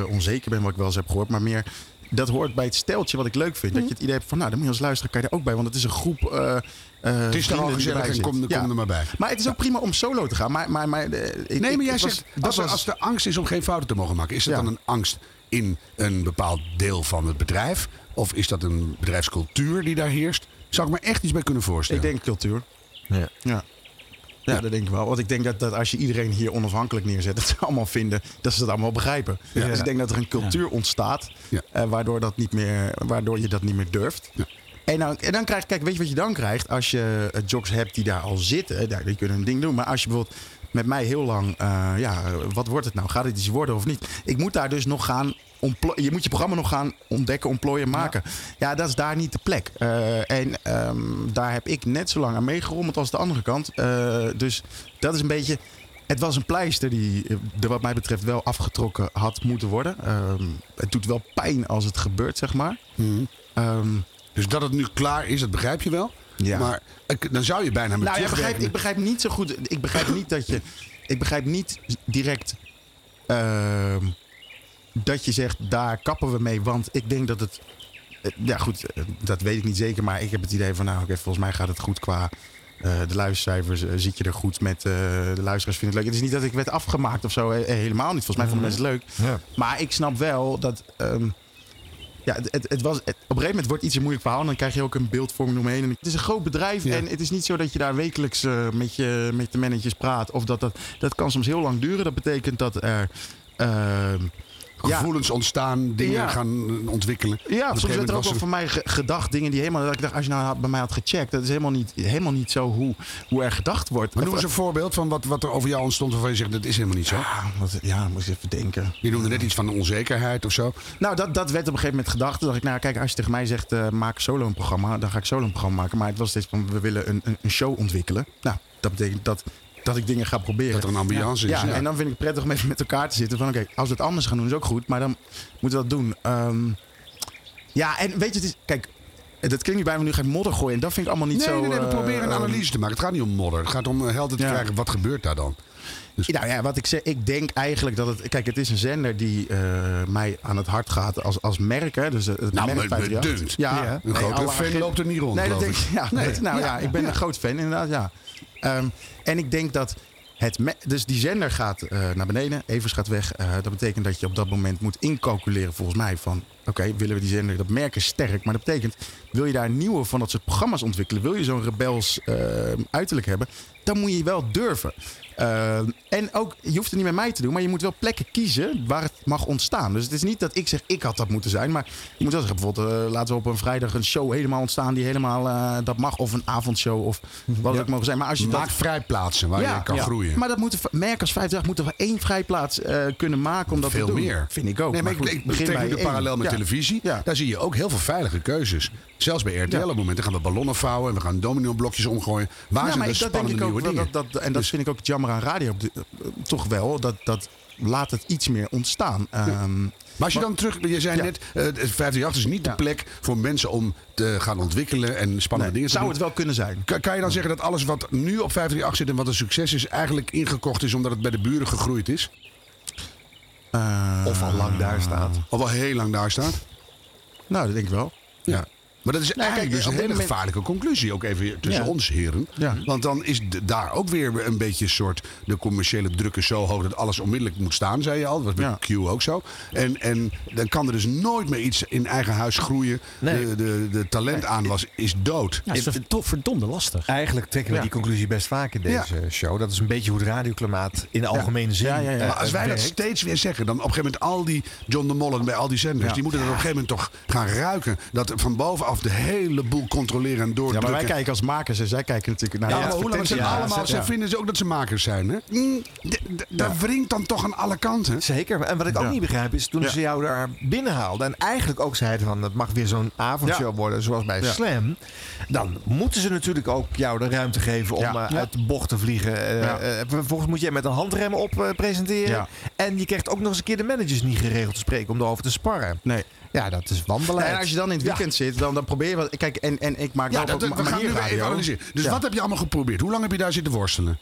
onzeker ben, wat ik wel eens heb gehoord, maar meer. Dat hoort bij het steltje wat ik leuk vind. Dat je het idee hebt van, nou, dan moet je als luisteraar kan je er ook bij. Want het is een groep. eh, eh, Het is toch al gezellig en kom, er maar bij. Maar het is ook prima om solo te gaan. Maar, maar, maar, eh, ik- Nee, maar jij ik was- zegt, dat als, er- was- als de angst is om geen fouten te mogen maken, is dat Ja. dan een angst in een bepaald deel van het bedrijf? Of is dat een bedrijfscultuur die daar heerst? Zou ik me echt iets bij kunnen voorstellen? Ik denk cultuur. Ja. Ja. Ja, dat denk ik wel. Want ik denk dat, dat als je iedereen hier onafhankelijk neerzet, (laughs) dat ze allemaal vinden dat ze het allemaal begrijpen. Ja. Dus ik denk dat er een cultuur ontstaat, eh, waardoor, dat niet meer, waardoor je dat niet meer durft. En dan, en dan krijg je, kijk, weet je wat je dan krijgt? Als je eh, jocks hebt die daar al zitten, daar, die kunnen hun ding doen. Maar als je bijvoorbeeld met mij heel lang, eh, ja, wat wordt het nou? Gaat het iets worden of niet? Ik moet daar dus nog gaan, je moet je programma nog gaan ontdekken, ontplooien, maken. Ja, dat is daar niet de plek. Eh, en ehm, daar heb ik net zo lang aan meegerommeld als de andere kant. Eh, dus dat is een beetje... Het was een pleister die er wat mij betreft wel afgetrokken had moeten worden. Ehm, het doet wel pijn als het gebeurt, zeg maar. Mhm. Ehm, Dus dat het nu klaar is, dat begrijp je wel. Ja. Maar ik- dan zou je bijna met nou, ja, begrijp, ik begrijp niet zo goed. Ik begrijp niet dat je. Ik begrijp niet direct. ehm, dat je zegt, daar kappen we mee. Want ik denk dat het. eh, Ja, goed, eh, dat weet ik niet zeker. Maar ik heb het idee van, nou, oké, volgens mij gaat het goed qua. eh, de luistercijfers zit je er goed met. de luisteraars vinden het leuk. Het is niet dat ik werd afgemaakt of zo. helemaal niet. Volgens mij vonden mensen het leuk. Ja. Maar ik snap wel dat. ehm, ja, het, het, was, het- op een gegeven moment wordt iets een moeilijk verhaal. En dan krijg je ook een beeldvorming omheen. En het is een groot bedrijf. Ja. En het is niet zo dat je daar wekelijks eh, met, je, met de managers praat. Of dat, dat, dat kan soms heel lang duren. Dat betekent dat er. Ja, gevoelens ontstaan, dingen Ja. gaan ontwikkelen. ja, soms werd er ook wel van mij ge- gedacht dingen die helemaal... Dat ik dacht, als je nou had- bij mij had gecheckt... Dat is helemaal niet, helemaal niet zo hoe, hoe er gedacht wordt. Maar noem eens een voorbeeld van wat, wat er over jou ontstond waarvan je zegt dat is helemaal niet zo. Ja, wat, ja, moet ik even denken. Je noemde net iets van onzekerheid of zo. Nou, dat, dat werd op een gegeven moment gedacht. Toen dacht ik, nou kijk, als je tegen mij zegt, eh, maak solo een programma, dan ga ik solo een programma maken. Maar het was steeds van, we willen een, een, een show ontwikkelen. Nou, dat betekent dat, dat ik dingen ga proberen. Dat er een ambiance ja, is. en dan vind ik het prettig om even met elkaar te zitten. Van oké, als we het anders gaan doen, is ook goed. Maar dan moeten we dat doen. Ehm, ja, en weet je, het is, kijk, dat klinkt niet bij me nu geen modder gooien. En dat vind ik allemaal niet Nee, zo... nee, nee, we eh, proberen een eh, analyse te maken. Het gaat niet om modder. Het gaat om eh, helder te Ja. krijgen. Wat gebeurt daar dan? Nou ja, wat ik zeg, ik denk eigenlijk dat het. Kijk, het is een zender die eh, mij aan het hart gaat als, als merk. Hè, dus het Nou, merk me- me 538. dunkt. Ja, Ja. Een nee, grote fan agent- loopt er niet rond, Nee, dat denk ik. Ja, Nee. nou ja, ik ben een groot fan inderdaad. Ja. Ehm, en ik denk dat het. Dus die zender gaat eh, naar beneden, Evers gaat weg. Eh, dat betekent dat je op dat moment moet incalculeren, volgens mij, van. Oké, willen we die zender? Dat merk is sterk, maar dat betekent, wil je daar nieuwe van dat soort programma's ontwikkelen, wil je zo'n rebels eh, uiterlijk hebben, dan moet je wel durven. Eh, en ook, je hoeft het niet met mij te doen, maar je moet wel plekken kiezen waar het mag ontstaan. Dus het is niet dat ik zeg, ik had dat moeten zijn. Maar je moet wel zeggen, bijvoorbeeld, eh, laten we op een vrijdag een show helemaal ontstaan die helemaal eh, dat mag. Of een avondshow of wat het ook mogen zijn. Maar als je Maak dat vrijplaatsen waar je kan ja. groeien. Maar dat moeten merken als 50 moeten we één vrijplaats eh, kunnen maken om dat Veel te doen. meer. Vind ik ook. Nee, maar, goed, ik, begin bij de parallel met Ja. televisie. Ja. Daar zie je ook heel veel veilige keuzes. Zelfs bij RTL Ja. op het moment. Dan gaan we ballonnen vouwen en we gaan domino-blokjes omgooien. Waar Ja, zijn de ik, dat denk spannende ik ook nieuwe dingen? dat, dat, en dat Dus- vind ik ook het jammer aan radio. de- eh, toch wel, dat, dat laat het iets meer ontstaan. Ehm, Maar als je dan terug, je zei Ja. net, eh, het 538 is niet de Ja. plek voor mensen om te gaan ontwikkelen en spannende nee, dingen te zou doen. het wel kunnen zijn. Kan, kan je dan zeggen dat alles wat nu op 538 zit en wat een succes is, eigenlijk ingekocht is omdat het bij de buren gegroeid is? Eh, Of al lang daar staat. Of al heel lang daar staat? Nou, dat denk ik wel. Ja. Maar dat is Nou, eigenlijk kijk, dus een hele moment- gevaarlijke conclusie. Ook even tussen Ja. ons heren. Ja. Want dan is daar ook weer een beetje een soort... de commerciële druk is zo hoog dat alles onmiddellijk moet staan, zei je al. Dat was Ja. met Q ook zo. En, en dan kan er dus nooit meer iets in eigen huis groeien. Nee. De, de, de talentaanwas is dood. Ja, het is verdo- verdomde lastig. Eigenlijk trekken we die conclusie best vaak in deze show. Dat is een beetje hoe het radioklimaat in de algemene zin Ja, ja, ja. eh, Maar als wij dat steeds weer zeggen, dan op een gegeven moment al die John de Mollen bij al die zenders, Ja. die moeten dan op een gegeven moment toch gaan ruiken. Dat van bovenaf de hele boel controleren en Ja, doordrukken. maar wij kijken als makers en zij kijken natuurlijk naar Ja, de maar hoe lang allemaal, Ja, ze ja. vinden ze ook dat ze makers zijn. Hè? Mm, Dat wringt dan toch aan alle kanten. Zeker. En wat ik ook Ja. niet begrijp is toen Ja. ze jou daar binnenhaalden. En eigenlijk ook zeiden van het mag weer zo'n avondshow Ja. worden zoals bij Ja. Slam. Dan moeten ze natuurlijk ook jou de ruimte geven om Ja. eh, Ja. uit de bocht te vliegen. Eh, Ja. eh, vervolgens moet je met een handrem op eh, presenteren. Ja. En je krijgt ook nog eens een keer de managers niet geregeld te spreken om erover te sparren. Nee. Ja, dat is wanbeleid. En als je dan in het weekend zit, dan, dan probeer je wat. Kijk, en, en ik maak Ja, dat, op we gaan nu weer manierradio. even analyseren. Dus wat heb je allemaal geprobeerd? Hoe lang heb je daar zitten worstelen?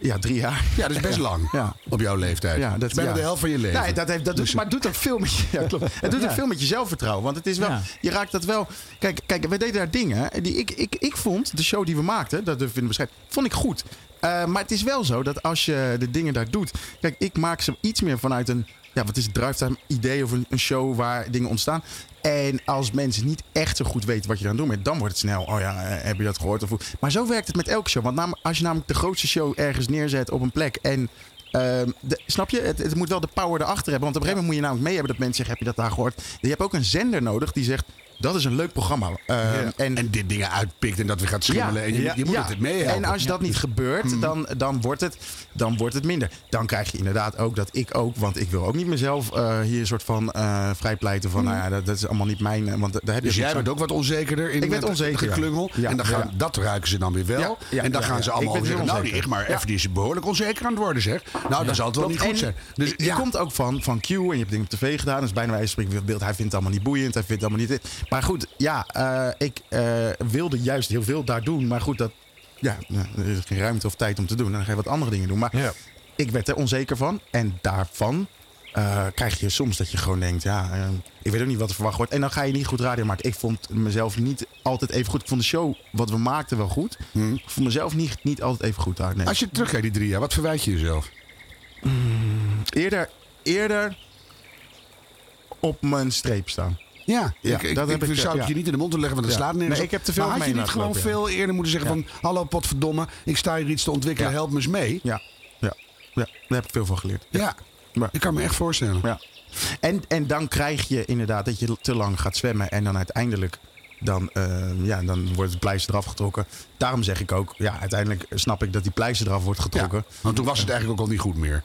Ja, drie jaar. Ja, dat is best lang Ja. op jouw leeftijd. Ja, dat is bijna ja. de helft van je leven. Nee, dat heeft, dat doet, Dus- maar het doet ook veel met je, ja, klopt. (laughs) Het doet ook veel met je zelfvertrouwen. Want het is wel, je raakt dat wel. Kijk, kijk, wij deden daar dingen die ik, ik, ik vond, de show die we maakten, dat durf ik in beschrijven, vond ik goed. Eh, maar het is wel zo dat als je de dingen daar doet. Kijk, ik maak ze iets meer vanuit een. Ja, wat is het? Drivetime idee of een, show waar dingen ontstaan. En als mensen niet echt zo goed weten wat je aan doen bent, dan wordt het snel. Oh ja, eh, heb je dat gehoord? Of? Maar zo werkt het met elke show. Want nam- als je namelijk de grootste show ergens neerzet op een plek en. ehm, snap je? Het, het moet wel de power erachter hebben. Want op een gegeven moment moet je namelijk mee hebben dat mensen zeggen: Heb je dat daar gehoord? Je hebt ook een zender nodig die zegt: Dat is een leuk programma. Ehm, en, En dit dingen uitpikt en dat we gaat schimmelen. en je, ja, je moet het mee. En als dat niet gebeurt, dan, dan, wordt het, dan wordt het minder. Dan krijg je inderdaad ook dat ik ook, want ik wil ook niet mezelf eh, hier een soort van eh vrijpleiten van, nou ja, dat, dat is allemaal niet mijn, eh, want daar heb je Dus jij bent ook wat onzekerder in Ik ben het onzeker, geklungel. En dan gaan, dat ruiken ze dan weer wel. En dan gaan ze allemaal zeggen... Nou, die ik maar even, die is behoorlijk onzeker aan het worden, zeg. Nou, dan zal het wel niet goed zijn. Dus je komt ook van, van Q en je hebt dingen op tv gedaan. Dus bijna van spreken beeld. Hij vindt het allemaal niet boeiend. Hij vindt het allemaal niet. Maar goed, ja, eh, ik eh, wilde juist heel veel daar doen. Maar goed, dat, ja, nou, er is geen ruimte of tijd om te doen. En dan ga je wat andere dingen doen. Maar Ja. ik werd er onzeker van. En daarvan eh, krijg je soms dat je gewoon denkt... ja, ik weet ook niet wat er verwacht wordt. En dan ga je niet goed radio maken. Ik vond mezelf niet altijd even goed. Ik vond de show wat we maakten wel goed. Ik vond mezelf niet, niet altijd even goed daar. Nee. Als je terugkijkt die drie jaar, wat verwijt je jezelf? Eerder, eerder op mijn streep staan. Ja, Ja, ik, ik, dat heb ik ik, zou het ja. je niet in de mond te leggen, want Ja. slaat nergens Nee, ik heb te veel Maar had je niet gewoon veel eerder moeten zeggen Ja. van... Hallo, potverdomme, ik sta hier iets te ontwikkelen, Ja. help me eens mee. Ja, ja, ja, daar heb ik veel van geleerd. Ja, Ja. ik kan me echt voorstellen. Ja. En, en dan krijg je inderdaad dat je te lang gaat zwemmen en dan uiteindelijk dan, eh, ja, dan wordt het pleister eraf getrokken. Daarom zeg ik ook, ja, uiteindelijk snap ik dat die pleister eraf wordt getrokken. Want toen was het eigenlijk ook al niet goed meer.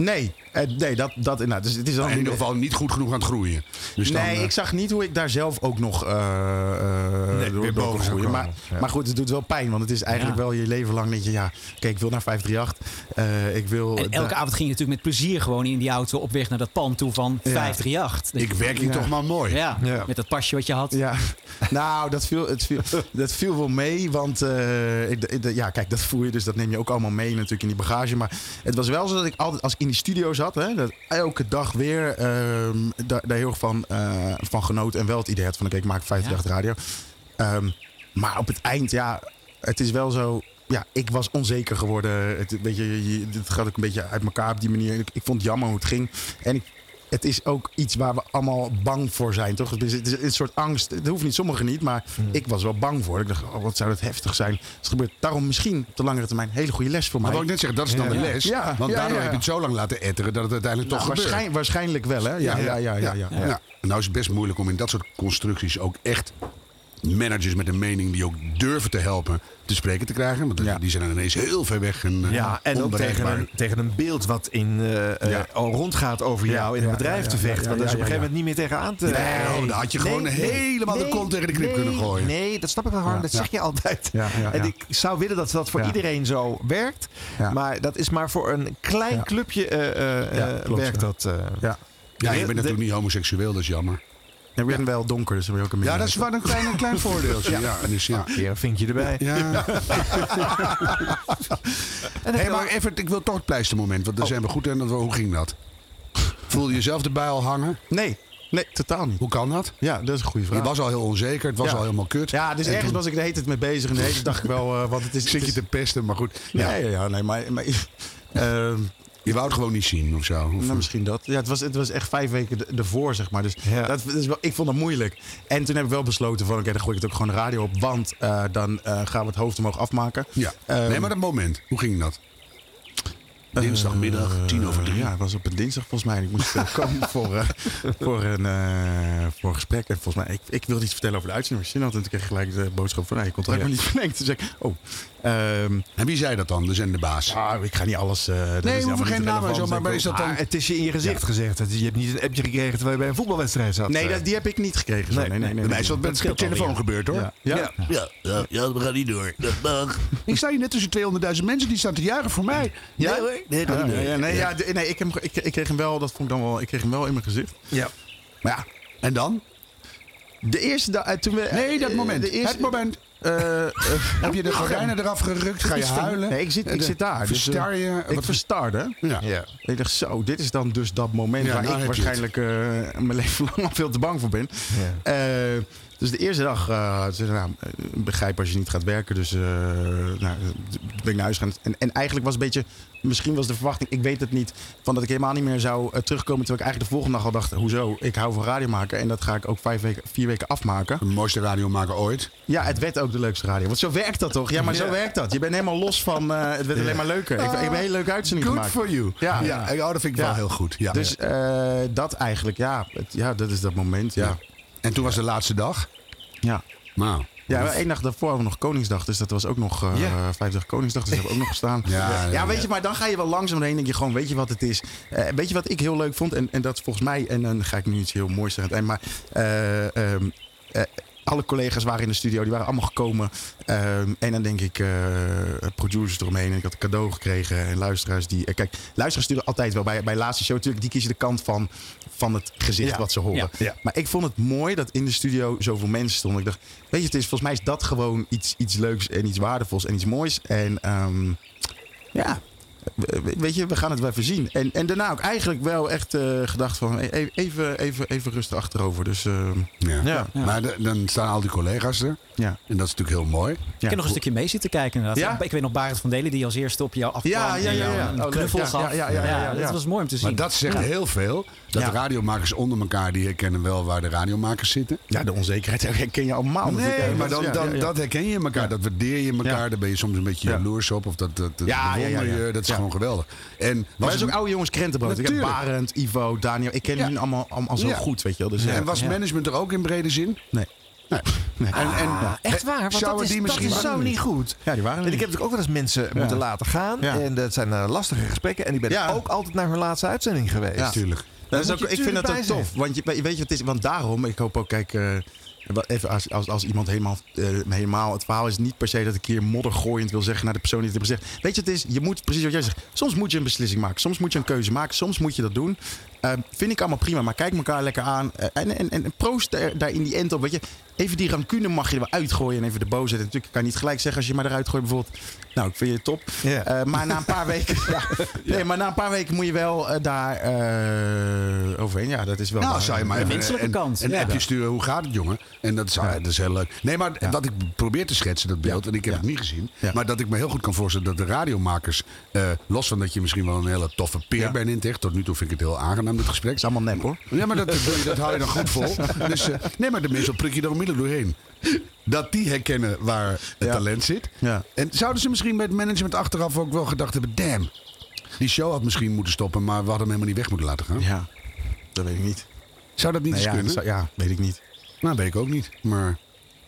Nee, eh, nee dat, dat inderdaad. Dus het is dan in ieder geval niet goed genoeg aan het groeien. Dus nee, eh, ik zag niet hoe ik daar zelf ook nog eh eh, Nee, door, weer boven kon zou groeien. Maar. Ja. maar goed, het doet wel pijn. Want het is eigenlijk Ja. wel je leven lang dat je... Ja, kijk, ik wil naar 538. eh ik wil... En elke avond ging je natuurlijk met plezier gewoon in die auto op weg naar dat pand toe van Ja. 538. Dat ik werk hier Ja. toch maar mooi. ja, Ja. met dat pasje wat je had. Ja, (laughs) nou, dat viel, het viel, dat viel wel mee. Want eh, ik, ik- ja, kijk, dat voer je dus, dat neem je ook allemaal mee natuurlijk in die bagage. Maar het was wel zo dat ik altijd, als ik in die studio zat, hè, dat elke dag weer ehm, daar, daar heel erg van, eh, van genoten. En wel het idee had van, oké, ik maak 50 radio. Ehm, maar op het eind, ja, het is wel zo. Ja, ik was onzeker geworden. Het, weet je, je- het gaat ook een beetje uit elkaar op die manier. Ik, ik vond het jammer hoe het ging. En ik, het is ook iets waar we allemaal bang voor zijn, toch? Het is, het is een soort angst. Het hoeft niet, sommigen niet, maar ik was wel bang voor. Ik dacht, oh, wat zou dat heftig zijn. Het gebeurt daarom misschien op de langere termijn een hele goede les voor mij. Maar wat ik net zeggen, dat is dan de les. Ja, want ja, daardoor heb je het zo lang laten etteren dat het uiteindelijk Nou, toch gebeurt. waarschijn- waarschijnlijk wel, hè? Ja, ja, ja, ja. ja, nou is het best moeilijk om in dat soort constructies ook echt managers met een mening die ook durven te helpen te spreken te krijgen. Want Ja. die zijn dan ineens heel ver weg en, eh, Ja, en ook tegen een, tegen een beeld wat in, eh, eh, Ja. al rondgaat over jou in een bedrijf te vechten. Want daar is op een gegeven moment niet meer tegen aan te... Nee, daar had je gewoon helemaal de kont tegen de knip kunnen gooien. Nee, dat snap ik wel, Harm. Dat zeg je altijd. En ik zou willen dat dat voor iedereen zo werkt. Maar dat is maar voor een klein clubje klopt, werkt dat. Ja. Ja, je bent natuurlijk niet homoseksueel, dat is jammer. En ik ben wel donker, dus je ook een Ja, dat is wel een klein, een klein (laughs) voordeeltje. Ja. dus ja. Hier, een vinkje erbij. Ja. (laughs) Hey, maar even, ik wil toch het pleistermoment, want daar zijn we goed in. Hoe ging dat? Voelde je zelf erbij al hangen? Nee, nee, totaal niet. Hoe kan dat? Ja, dat is een goede vraag. Je was al heel onzeker, het was Ja. al helemaal kut. Ja, dus En ergens toen was ik de hele tijd mee bezig. En de hele tijd dacht ik wel, eh, want het is... zit het je te pesten, maar goed. Ja, Ja. ja, ja, nee, maar... maar (laughs) ehm, Je wou het gewoon niet zien of zo. Of- Nou, misschien dat. Ja, het was, het was echt vijf weken de- ervoor, zeg maar. Dus Ja. dat, dat is wel, ik vond het moeilijk. En toen heb ik wel besloten van, oké, dan gooi ik het ook gewoon de radio op. Want eh, dan eh, gaan we het hoofd omhoog afmaken. ja. Ehm, nee, maar dat moment, hoe ging dat? Dinsdagmiddag, tien over drie. Eh, Ja, het was op een dinsdag volgens mij. Ik moest eh, (laughs) komen voor, eh, voor, een, eh, voor een gesprek. En volgens mij, ik, ik wilde iets vertellen over de uitzending. Maar zin had. En toen kreeg ik gelijk de boodschap van, nee, je contract nog niet verlengd. Toen zei ik, oh. ehm, En wie zei dat dan, de zenderbaas? ah, ik ga niet alles... eh, nee, we hoeven geen namen en zo, maar, maar is dat Maar dan... het is je in je gezicht gezegd. Je hebt niet een appje gekregen terwijl je bij een voetbalwedstrijd zat. Nee, eh. dat, die heb ik niet gekregen. Nee, Nee, nee, nee. Nee, is nee. met de telefoon gebeurd hoor. Ja. Ja. Ja. We gaan niet door. (laughs) Ik sta hier net tussen 200.000 mensen die staan te juichen voor mij. Ja? Hoor. Nee, dat niet. ja, ja, nee, ja, nee ik, hem- ik, ik kreeg hem wel, dat vond ik dan wel, ik kreeg hem wel in mijn gezicht. Ja. Maar ja, en dan? De eerste dag, toen we... Nee, dat eh, moment. De eerste, Het moment. eh, eh, (laughs) Heb je de gordijnen eraf gerukt? Ga je huilen? Nee, ik zit, ik De- zit daar. Dus, eh, Verstar je? ik Wat- verstarde. ja. Ja. Ik dacht, zo, dit is dan dus dat moment Ja, waar nou ik waarschijnlijk eh, mijn (laughs) leven lang al veel te bang voor ben. Ja. Dus de eerste dag, eh ze zei, nou, begrijp als je niet gaat werken. Dus eh, nou, ben ik naar huis gegaan. En, en eigenlijk was een beetje, misschien was de verwachting, ik weet het niet, van dat ik helemaal niet meer zou eh, terugkomen. Terwijl ik eigenlijk de volgende dag al dacht, hoezo, ik hou van radio maken. En dat ga ik ook vijf weken, vier weken afmaken. De mooiste radiomaker ooit. Ja, het werd ook de leukste radio. Want zo werkt dat toch? Ja, maar zo werkt dat. Je bent helemaal los van, het werd alleen maar leuker. Ik, ik heb een hele leuke uitzending Good gemaakt. for you. Ja. ja. ja dat vind ik wel heel goed. Ja. Dus dat eigenlijk, ja, het- ja, dat is dat moment, ja. En toen was de laatste dag. Ja, Nou. ja maar één dag daarvoor hadden we nog Koningsdag, dus dat was ook nog eh Ja. vijf dagen Koningsdag, dus dat hebben we ook nog gestaan. Ja, ja, ja, weet ja. je, maar dan ga je wel langzaam heen denk je gewoon, weet je wat het is? Eh, weet je wat ik heel leuk vond? En, en dat is volgens mij, en dan ga ik nu iets heel moois zeggen maar eh, eh, alle collega's waren in de studio, die waren allemaal gekomen. Ehm, en dan denk ik, eh, producers eromheen. En ik had een cadeau gekregen. En luisteraars die. eh, kijk, luisteraars sturen altijd wel bij, bij laatste show. Natuurlijk, die kiezen de kant van, van het gezicht Ja. wat ze horen. Ja. Maar ik vond het mooi dat in de studio zoveel mensen stonden. Ik dacht, weet je, het is, volgens mij is dat gewoon iets, iets leuks en iets waardevols en iets moois. En ehm, ja, weet je, we gaan het wel even zien. En, en daarna ook eigenlijk wel echt eh, gedacht van e- even, even, even rustig achterover. Dus ehm, Ja. Ja. Maar de- dan staan al die collega's er. ja. En dat is natuurlijk heel mooi. Ik heb nog een stukje mee zitten kijken inderdaad. Ik weet nog Barend van Delen die als eerste op jou afkwam. Ja, ja, ja. Een Oh, knuffel Ja, gaf. Dat was mooi om te zien. Maar dat zegt heel veel. Dat Ja. radiomakers onder elkaar, die herkennen wel waar de radiomakers zitten. ja, de onzekerheid (laughs) herken je allemaal. Nee, natuurlijk. maar dan, dan, ja, ja. dat herken je in elkaar. Dat waardeer je in elkaar. Ja. Daar ben je soms een beetje Ja. jaloers op. Of dat, dat, dat Ja, ja, ja, bewonder ja. je. Dat is Ja. gewoon geweldig. En Maar was dat is ook het- oude jongens krentenbrood. Ik heb Natuurlijk. Barend, Ivo, Daniel. Ik ken Ja. hun allemaal, allemaal zo Ja. goed, weet je wel. Dus, ja. en was Ja. management er ook in brede zin? Nee. Nee. En, en, Ah, echt waar, want Zouden dat is, die dat is waren zo niet goed. Ja, die waren En ik heb natuurlijk ook wel eens mensen moeten laten gaan. Ja. En dat zijn eh, lastige gesprekken. En die ben Ja. ook altijd naar hun laatste uitzending geweest. Ja. Natuurlijk. Dat is ook, ik vind dat ook natuurlijk tof. Want je, weet je wat het is? Want daarom, ik hoop ook, kijk, eh, even als, als, als iemand helemaal, eh, helemaal. Het verhaal is niet per se dat ik hier moddergooiend wil zeggen naar de persoon die het heeft gezegd. Weet je, het is, je moet precies wat jij zegt. Soms moet je een beslissing maken. Soms moet je een keuze maken. Soms moet je dat doen. Eh, vind ik allemaal prima, maar kijk elkaar lekker aan. Eh, en, en, en proost daar, daar in die end op. Weet je, even die rancune mag je er wel uitgooien en even de boosheid. Natuurlijk kan je niet gelijk zeggen als je maar eruit gooit bijvoorbeeld. Nou, ik vind je top. Ja. Eh, maar na een paar (laughs) weken. ja, nee, maar na een paar weken moet je wel eh, daar eh, overheen. Ja, dat is wel. Nou, zou je maar De even een, kant, een ja. appje sturen. Hoe gaat het, jongen? En dat is, ah, dat is heel leuk. Nee, maar wat ik probeer te schetsen, dat beeld, en ik heb Ja. het niet gezien. Ja. Maar dat ik me heel goed kan voorstellen dat de radiomakers, eh, los van dat je misschien wel een hele toffe peer Ja. bent in tech. Tot nu toe vind ik het heel aangenaam, dit gesprek. is allemaal nep hoor. Ja, maar dat, dat, (laughs) dat hou je dan goed vol. Dus, eh, nee, maar de mensen prik je er onmiddellijk doorheen. Dat die herkennen waar het Ja. talent zit. Ja. En zouden ze misschien met management achteraf ook wel gedacht hebben... damn, die show had misschien moeten stoppen... maar we hadden hem helemaal niet weg moeten laten gaan. Ja, dat weet ik niet. Zou dat niet Nee, eens ja, kunnen? dat zou- ja, weet ik niet. Nou, weet ik ook niet. Maar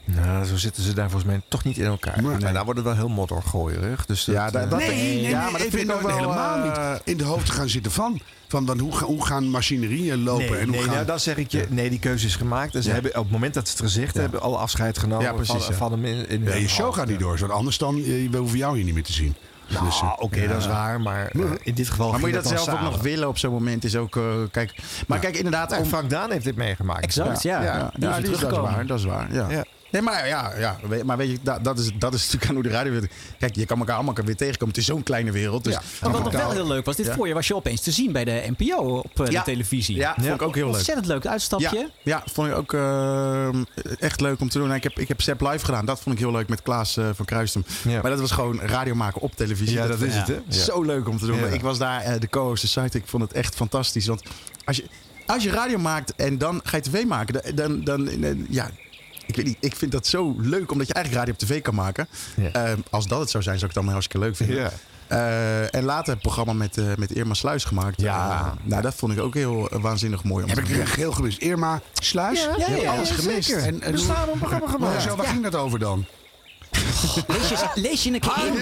Nou, zo zitten ze daar volgens mij toch niet in elkaar. Nee. Maar daar wordt het wel heel moddergooierig. Dus Ja, dat, dat- eh, nee, nee, nee, ja, maar dat vind ik nou wel, helemaal eh, niet in de hoofd gaan zitten van. Van, van hoe, ga- hoe gaan machinerieën lopen Nee, en hoe nee gaan... nou, dan zeg ik je, nee, die keuze is gemaakt. En ze Ja. hebben op het moment dat ze het gezegd Ja. hebben, alle afscheid genomen Ja, precies, van, ja. van hem in, in Ja, je show gaat niet door, want anders dan, eh, we hoeven jou hier niet meer te zien. Nou, Dus, eh, oké, dat is waar, maar eh, in dit geval Maar moet je dat zelf dan ook nog willen op zo'n moment? Is ook, eh, kijk, maar kijk inderdaad. Nou, om- Frank Daan heeft dit meegemaakt. Exact, ja. ja, Die ja, is weer die is, dat is waar. Dat is waar. Ja. Nee, maar ja, ja, weet- maar weet je, dat, dat, is, dat is natuurlijk aan hoe de radio werkt. Kijk, je kan elkaar allemaal weer tegenkomen. Het is zo'n kleine wereld. Dus Ja. Maar wat nog wel heel leuk was, dit Ja. voorjaar was je opeens te zien bij de NPO op eh, Ja. de televisie. Ja, vond ik ook heel leuk. Ontzettend leuk uitstapje. Ja, ja, vond ik ook eh, echt leuk om te doen. En Ik heb, ik heb Step Live gedaan. Dat vond ik heel leuk met Klaas eh, van Kruistum. Ja. Maar dat was gewoon radio maken op televisie. Ja, dat is het, hè? Ja. Zo leuk om te doen. Ja. Ik was daar de co-host de site. Ik vond het echt fantastisch. Want als je, als je radio maakt en dan ga je tv maken, dan, dan, dan ja. Ik weet niet, ik vind dat zo leuk omdat je eigenlijk radio op tv kan maken. Ja. Eh, als dat het zou zijn, zou ik het allemaal hartstikke leuk vinden. Ja. Eh, en later het programma met, eh, met Irma Sluis gemaakt. Ja. Eh, nou, dat vond ik ook heel waanzinnig mooi. Om Heb te ik doen. weer geheel gemist. Irma Sluis? Ja, Je hebt ja, alles ja, gemist. zeker. En, en We op een programma gemaakt. hoezo, waar ging dat over dan? Lees, je, lees je een keer in.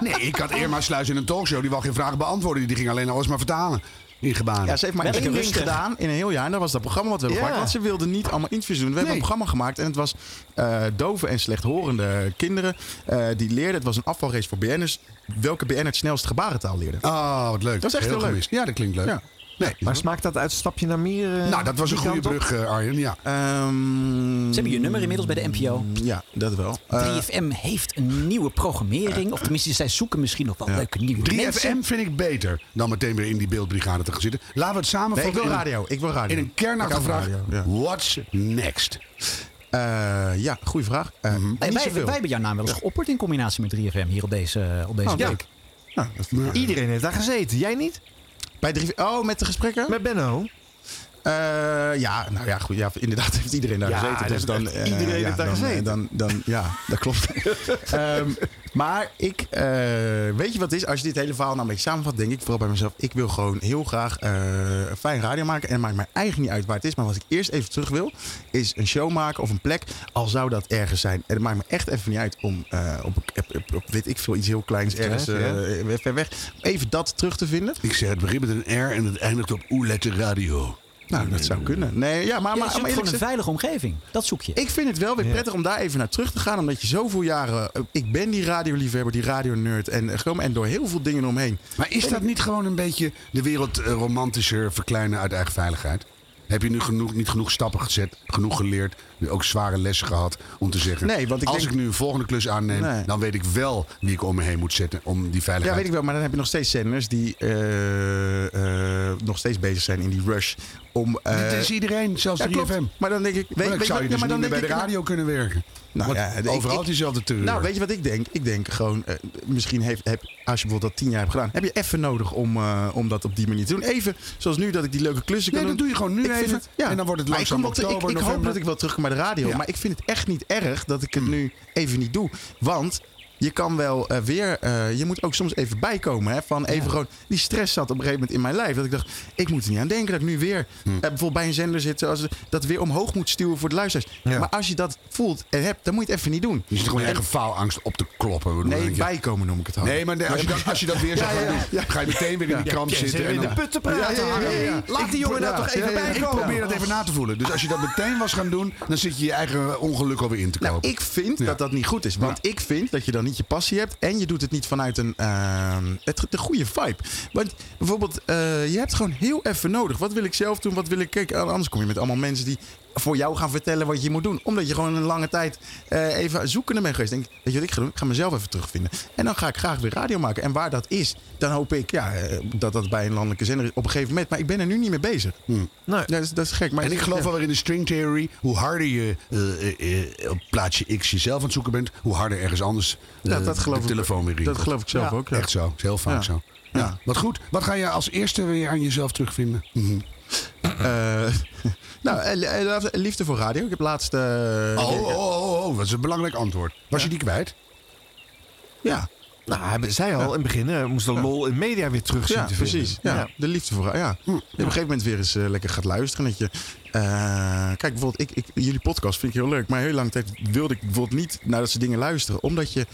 Nee, ik had Irma Sluis in een talkshow. Die wou geen vragen beantwoorden. Die ging alleen alles maar vertalen. In gebaren. Ja, ze heeft maar één ding rustig. gedaan in een heel jaar. En dat was dat programma wat we hebben Ja. gemaakt. Want ze wilden niet allemaal interviews doen. We hebben een programma gemaakt. En het was eh dove en slechthorende kinderen. eh, die leerden. Het was een afvalrace voor BN'ers. Welke BN het snelst gebarentaal leerde. Oh, wat leuk. Dat is echt heel leuk. gemist. Ja, dat klinkt leuk. Ja. Nee. Maar smaakt dat uit stapje naar meer? eh, nou, dat was een goede brug, eh, Arjen. Ja. Ehm, Ze hebben je nummer inmiddels bij de NPO. Ja, dat wel. Eh, 3FM heeft een nieuwe programmering. Of tenminste, zij zoeken misschien nog wel leuke nieuwe 3FM mensen. vind ik beter dan meteen weer in die beeldbrigade te gaan zitten. Laten we het samen nee, ik wil radio. Ik wil radio. In een kernachtige Ik hou vraag. van radio, ja. What's next? Eh, ja, goede vraag. Eh, Hey, niet wij, zoveel. wij hebben jouw naam wel eens geopperd in combinatie met 3FM hier op deze, op deze Oh, ja. week. Nou, dat- Iedereen heeft daar gezeten. Jij niet? Bij oh, met de gesprekken? Met Benno? Eh, ja, nou ja, goed. Ja, inderdaad (laughs) heeft iedereen daar Ja, gezeten. Dus dan, eh, iedereen ja, heeft daar dan, gezeten. Dan, dan, ja, dat klopt. (laughs) Ehm, maar ik, eh, weet je wat het is? Als je dit hele verhaal nou een beetje samenvat, denk ik vooral bij mezelf. Ik wil gewoon heel graag eh, een fijn radio maken. En het maakt mij eigenlijk niet uit waar het is. Maar wat ik eerst even terug wil, is een show maken of een plek. Al zou dat ergens zijn. En het maakt me echt even niet uit om eh, op, op, op, op, weet ik veel, iets heel kleins ergens eh, ver weg. Even dat terug te vinden. Ik zeg, het begint met een R en het eindigt op Oelette Radio. Nou, dat zou kunnen. Nee, ja, maar, Ja, maar, je maar gewoon een veilige omgeving. Dat zoek je. Ik vind het wel weer Ja. prettig om daar even naar terug te gaan. Omdat je zoveel jaren... eh, Ik ben die radioliefhebber, die radionerd. En, eh, en door heel veel dingen omheen. Maar is dat niet gewoon een beetje de wereld eh, romantischer verkleinen uit eigen veiligheid? Heb je nu genoeg, niet genoeg stappen gezet, genoeg geleerd, ook zware lessen gehad om te zeggen... Nee, want ik als denk- ik nu een volgende klus aanneem, Nee. dan weet ik wel wie ik om me heen moet zetten om die Ja, veiligheid... weet ik wel. Maar dan heb je nog steeds zenders die eh, eh, nog steeds bezig zijn in die rush. Om, eh, Dit is iedereen, zelfs ja, 3FM. klopt. Maar dan denk ik... Weet, weet, zou je je wat- dus ja, maar niet dan meer bij de ik- radio kunnen werken. Nou, ja, ik- overal ik- diezelfde terreur. Nou, weet je wat ik denk? Ik denk gewoon, misschien heeft, heb, als je bijvoorbeeld dat tien jaar hebt gedaan, heb je even nodig om, om dat op die manier te doen. Even, zoals nu, dat ik die leuke klussen Nee, kan dat doen. doe je gewoon nu Ik even. het- ja. En dan wordt het ik langzaam oktober, ik, ik hoop november. dat ik wel terugkom de radio. Ja. Maar ik vind het echt niet erg dat ik het nu even niet doe. Want je kan wel eh, weer, eh, je moet ook soms even bijkomen. Hè, van even gewoon, die stress zat op een gegeven moment in mijn lijf. Dat ik dacht, ik moet er niet aan denken dat ik nu weer Hm. eh, bijvoorbeeld bij een zender zit. Als, dat weer omhoog moet stuwen voor de luisteraars. Ja. Maar als je dat voelt en hebt, dan moet je het even niet doen. Je zit gewoon echt een faalangst op te kloppen. Nee, ik. bijkomen noem ik het altijd. Nee, maar als, je dat, als je dat weer zou gaan doen, ga je meteen weer in die kramp Zitten zitten. in En de put te praten. Ja, ja, ja, ja. Laat die jongen daar Ja, toch even ja, ja, bij ik komen. probeer dat even na te voelen. Dus als je dat meteen was gaan doen, dan zit je je eigen ongeluk alweer in te Nou, kopen. ik vind Ja. dat dat niet goed is. Want ik vind dat je dan niet je passie hebt. En je doet het niet vanuit een, het, de goede vibe. Want bijvoorbeeld, eh, je hebt gewoon heel even nodig. Wat wil ik zelf doen? Wat wil ik... Kijk, anders kom je met allemaal mensen die voor jou gaan vertellen wat je moet doen. Omdat je gewoon een lange tijd eh, even zoekende bent geweest. Denk, weet je wat ik ga doen? Ik ga mezelf even terugvinden. En dan ga ik graag weer radio maken. En waar dat is, dan hoop ik ja, eh, dat dat bij een landelijke zender is op een gegeven moment. Maar ik ben er nu niet mee bezig. Nee. Ja, dat, is, dat is gek. Maar En ik geloof ja. wel weer in de string theory. Hoe harder je eh, op plaatsje X jezelf aan het zoeken bent, hoe harder ergens anders Ja, dat geloof de telefoon weer in. Dat geloof ik zelf Ja. ook. Ja. Echt zo. Is heel vaak zo. Ja. Wat goed. Wat ga je als eerste weer aan jezelf terugvinden? Mhm. (laughs) nou, eh, eh, liefde voor radio. Ik heb laatst... eh, Oh, oh, oh, oh, dat is een belangrijk antwoord. Was je die kwijt? Ja, Nou, hij zei al in het begin, eh, moest de lol in media weer terug zien ja te precies. vinden. Ja, De liefde voor radio. Ja. Hm. Je op een gegeven moment weer eens eh, lekker gaat luisteren. Dat je, eh, kijk, bijvoorbeeld, ik, ik, jullie podcast vind ik heel leuk. Maar heel lange tijd wilde ik bijvoorbeeld niet naar dat soort dingen luisteren. Omdat je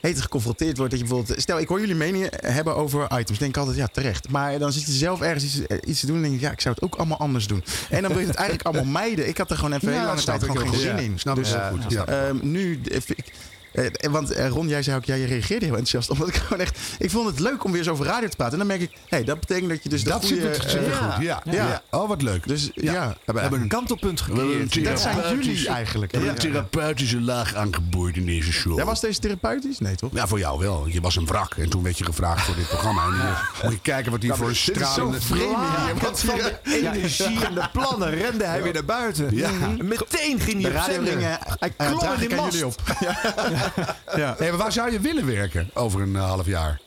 heet geconfronteerd wordt. Dat je bijvoorbeeld, stel, ik hoor jullie meningen hebben over items. Denk ik altijd, ja, terecht. Maar dan zit je zelf ergens iets, eh, iets te doen. En denk ik, ja, ik zou het ook allemaal anders doen. En dan wil je het eigenlijk allemaal mijden. Ik had er gewoon even Ja, heel lange tijd gewoon geen zin in. snap dus, goed. Ja. Ehm, nu, eh, ik, eh, want eh, Ron, jij zei ook, ja, je reageerde heel enthousiast. (laughs) Omdat ik gewoon echt, ik vond het leuk om weer eens over radio te praten. En dan merk ik, hé, hey, dat betekent dat je dus de Dat goede... zit het eh, goed. Ja. ja. Ja. Oh, wat leuk. Dus Ja. ja, We hebben een kantelpunt gecreëerd. dat zijn jullie eigenlijk. We hebben een therapeutische laag aangeboord in deze show. Ja, was deze therapeutisch? Nee, toch? Ja, voor jou wel. Je was een wrak en toen werd je gevraagd voor dit programma. En nu moet je kijken wat hij voor een stralende... Wat want van de energie en de plannen rende hij weer naar buiten. Ja. Meteen ging De hij op Hij eh, klom in aan mast. Ja. Nee, maar waar zou je willen werken over een eh, half jaar?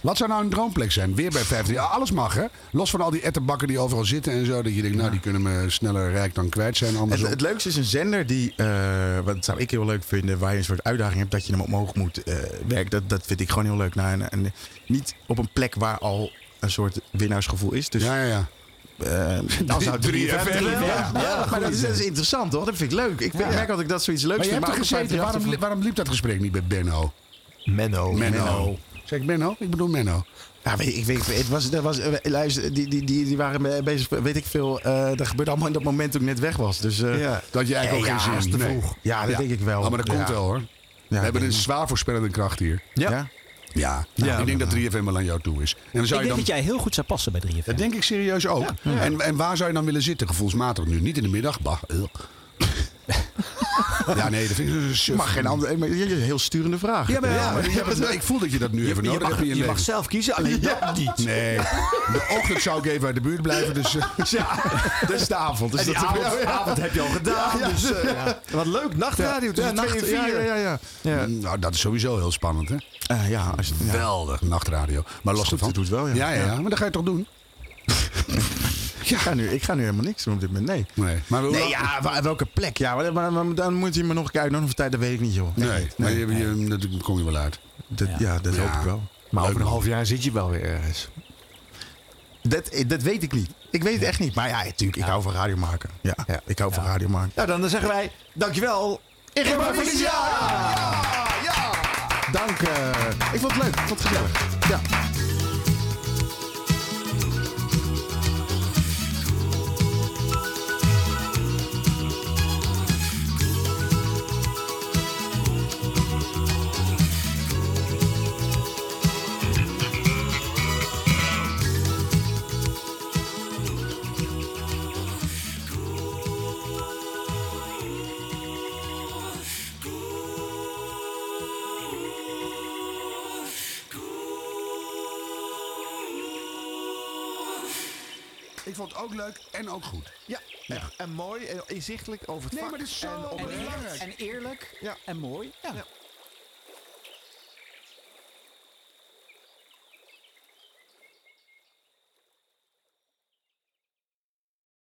Wat zou nou een droomplek zijn? Weer bij 15. Ja, alles mag, hè? Los van al die ettenbakken die overal zitten en zo. Dat je denkt, nou, die kunnen me sneller rijk dan kwijt zijn. Het, Andersom. het leukste is een zender die, eh, wat zou ik heel leuk vinden, waar je een soort uitdaging hebt dat je hem omhoog moet eh, werken. Dat, dat vind ik gewoon heel leuk. Nou, en, en niet op een plek waar al een soort winnaarsgevoel is. Dus Ja, ja, ja. Eh, dan zou het 3FM 3FM wel. Ja, ja, maar dat is, dat is interessant hoor. Dat vind ik leuk. Ik vind- merk altijd dat ik dat zoiets leuks Maar je vind. hebt er ook bij gezeten. 538 Waarom, li- waarom liep dat gesprek niet bij Benno? Menno. Menno. Zeg ik Benno? Ik bedoel Menno. Ja, weet, ik weet, het was, dat was, eh, luister, die, die, die, die waren bezig, weet ik veel. eh dat gebeurde allemaal in dat moment toen ik net weg was. Dus eh, Ja. Dat je eigenlijk ook geen zin te vroeg. Ja, dat denk ik wel. Oh, maar dat komt wel hoor. Ja, We hebben een zwaar voorspellende kracht hier. Ja. Ja? Ja. ik denk dat 3FM wel aan jou toe is. En dan Ik zou je denk dan... dat jij heel goed zou passen bij 3FM. Dat denk ik serieus ook. En, en waar zou je dan willen zitten, gevoelsmatig nu? Niet in de middag? Bah. (laughs) ja, nee, dat vind ik een Je suf. mag geen andere, maar heel sturende vraag. Ja, maar, ja, maar het- ik voel dat je dat nu even Je, nodig mag, hebt je, je mag zelf kiezen, alleen dat niet. Nee, de ochtend zou ik even uit de buurt blijven. Dus, eh, (laughs) Ja, (laughs) dat is de avond. Dus En die dat avond, avond heb je al gedaan. Dus, eh, Wat leuk, nachtradio ja, 2 en nacht, 4. ja, ja, ja, ja. nou, dat is sowieso heel spannend, hè? Eh, ja, als ja. Geweldig, nachtradio. Maar los ervan. te doen, wel, ja. Ja, ja, ja, maar dat ga je toch doen? (laughs) Ik, ga nu, ik ga nu helemaal niks doen op dit moment. Nee. Nee, maar Nee, ja, welke plek? Ja, maar, maar- maar dan moet je me nog een keer uitnodigen voor tijd, dat weet ik niet, joh. Nee, maar je, je, dat kom je wel uit. Dat, ja. dat Ja. hoop ik wel. Maar over een half jaar zit je wel weer ergens. Dat, dat weet ik niet. Ik weet het echt niet. Maar ja, natuurlijk, ik hou van radio maken. Ja, Ja. ik hou van radio maken. Nou, dan zeggen wij dankjewel. Ingrid Felicia! Dank. eh, ik vond het leuk. Ik vond het gezellig. Ja. Leuk en ook goed. Ja, en mooi en inzichtelijk over het Nee, vak. maar is zo en oprecht. belangrijk. En eerlijk Ja. en mooi. Ja.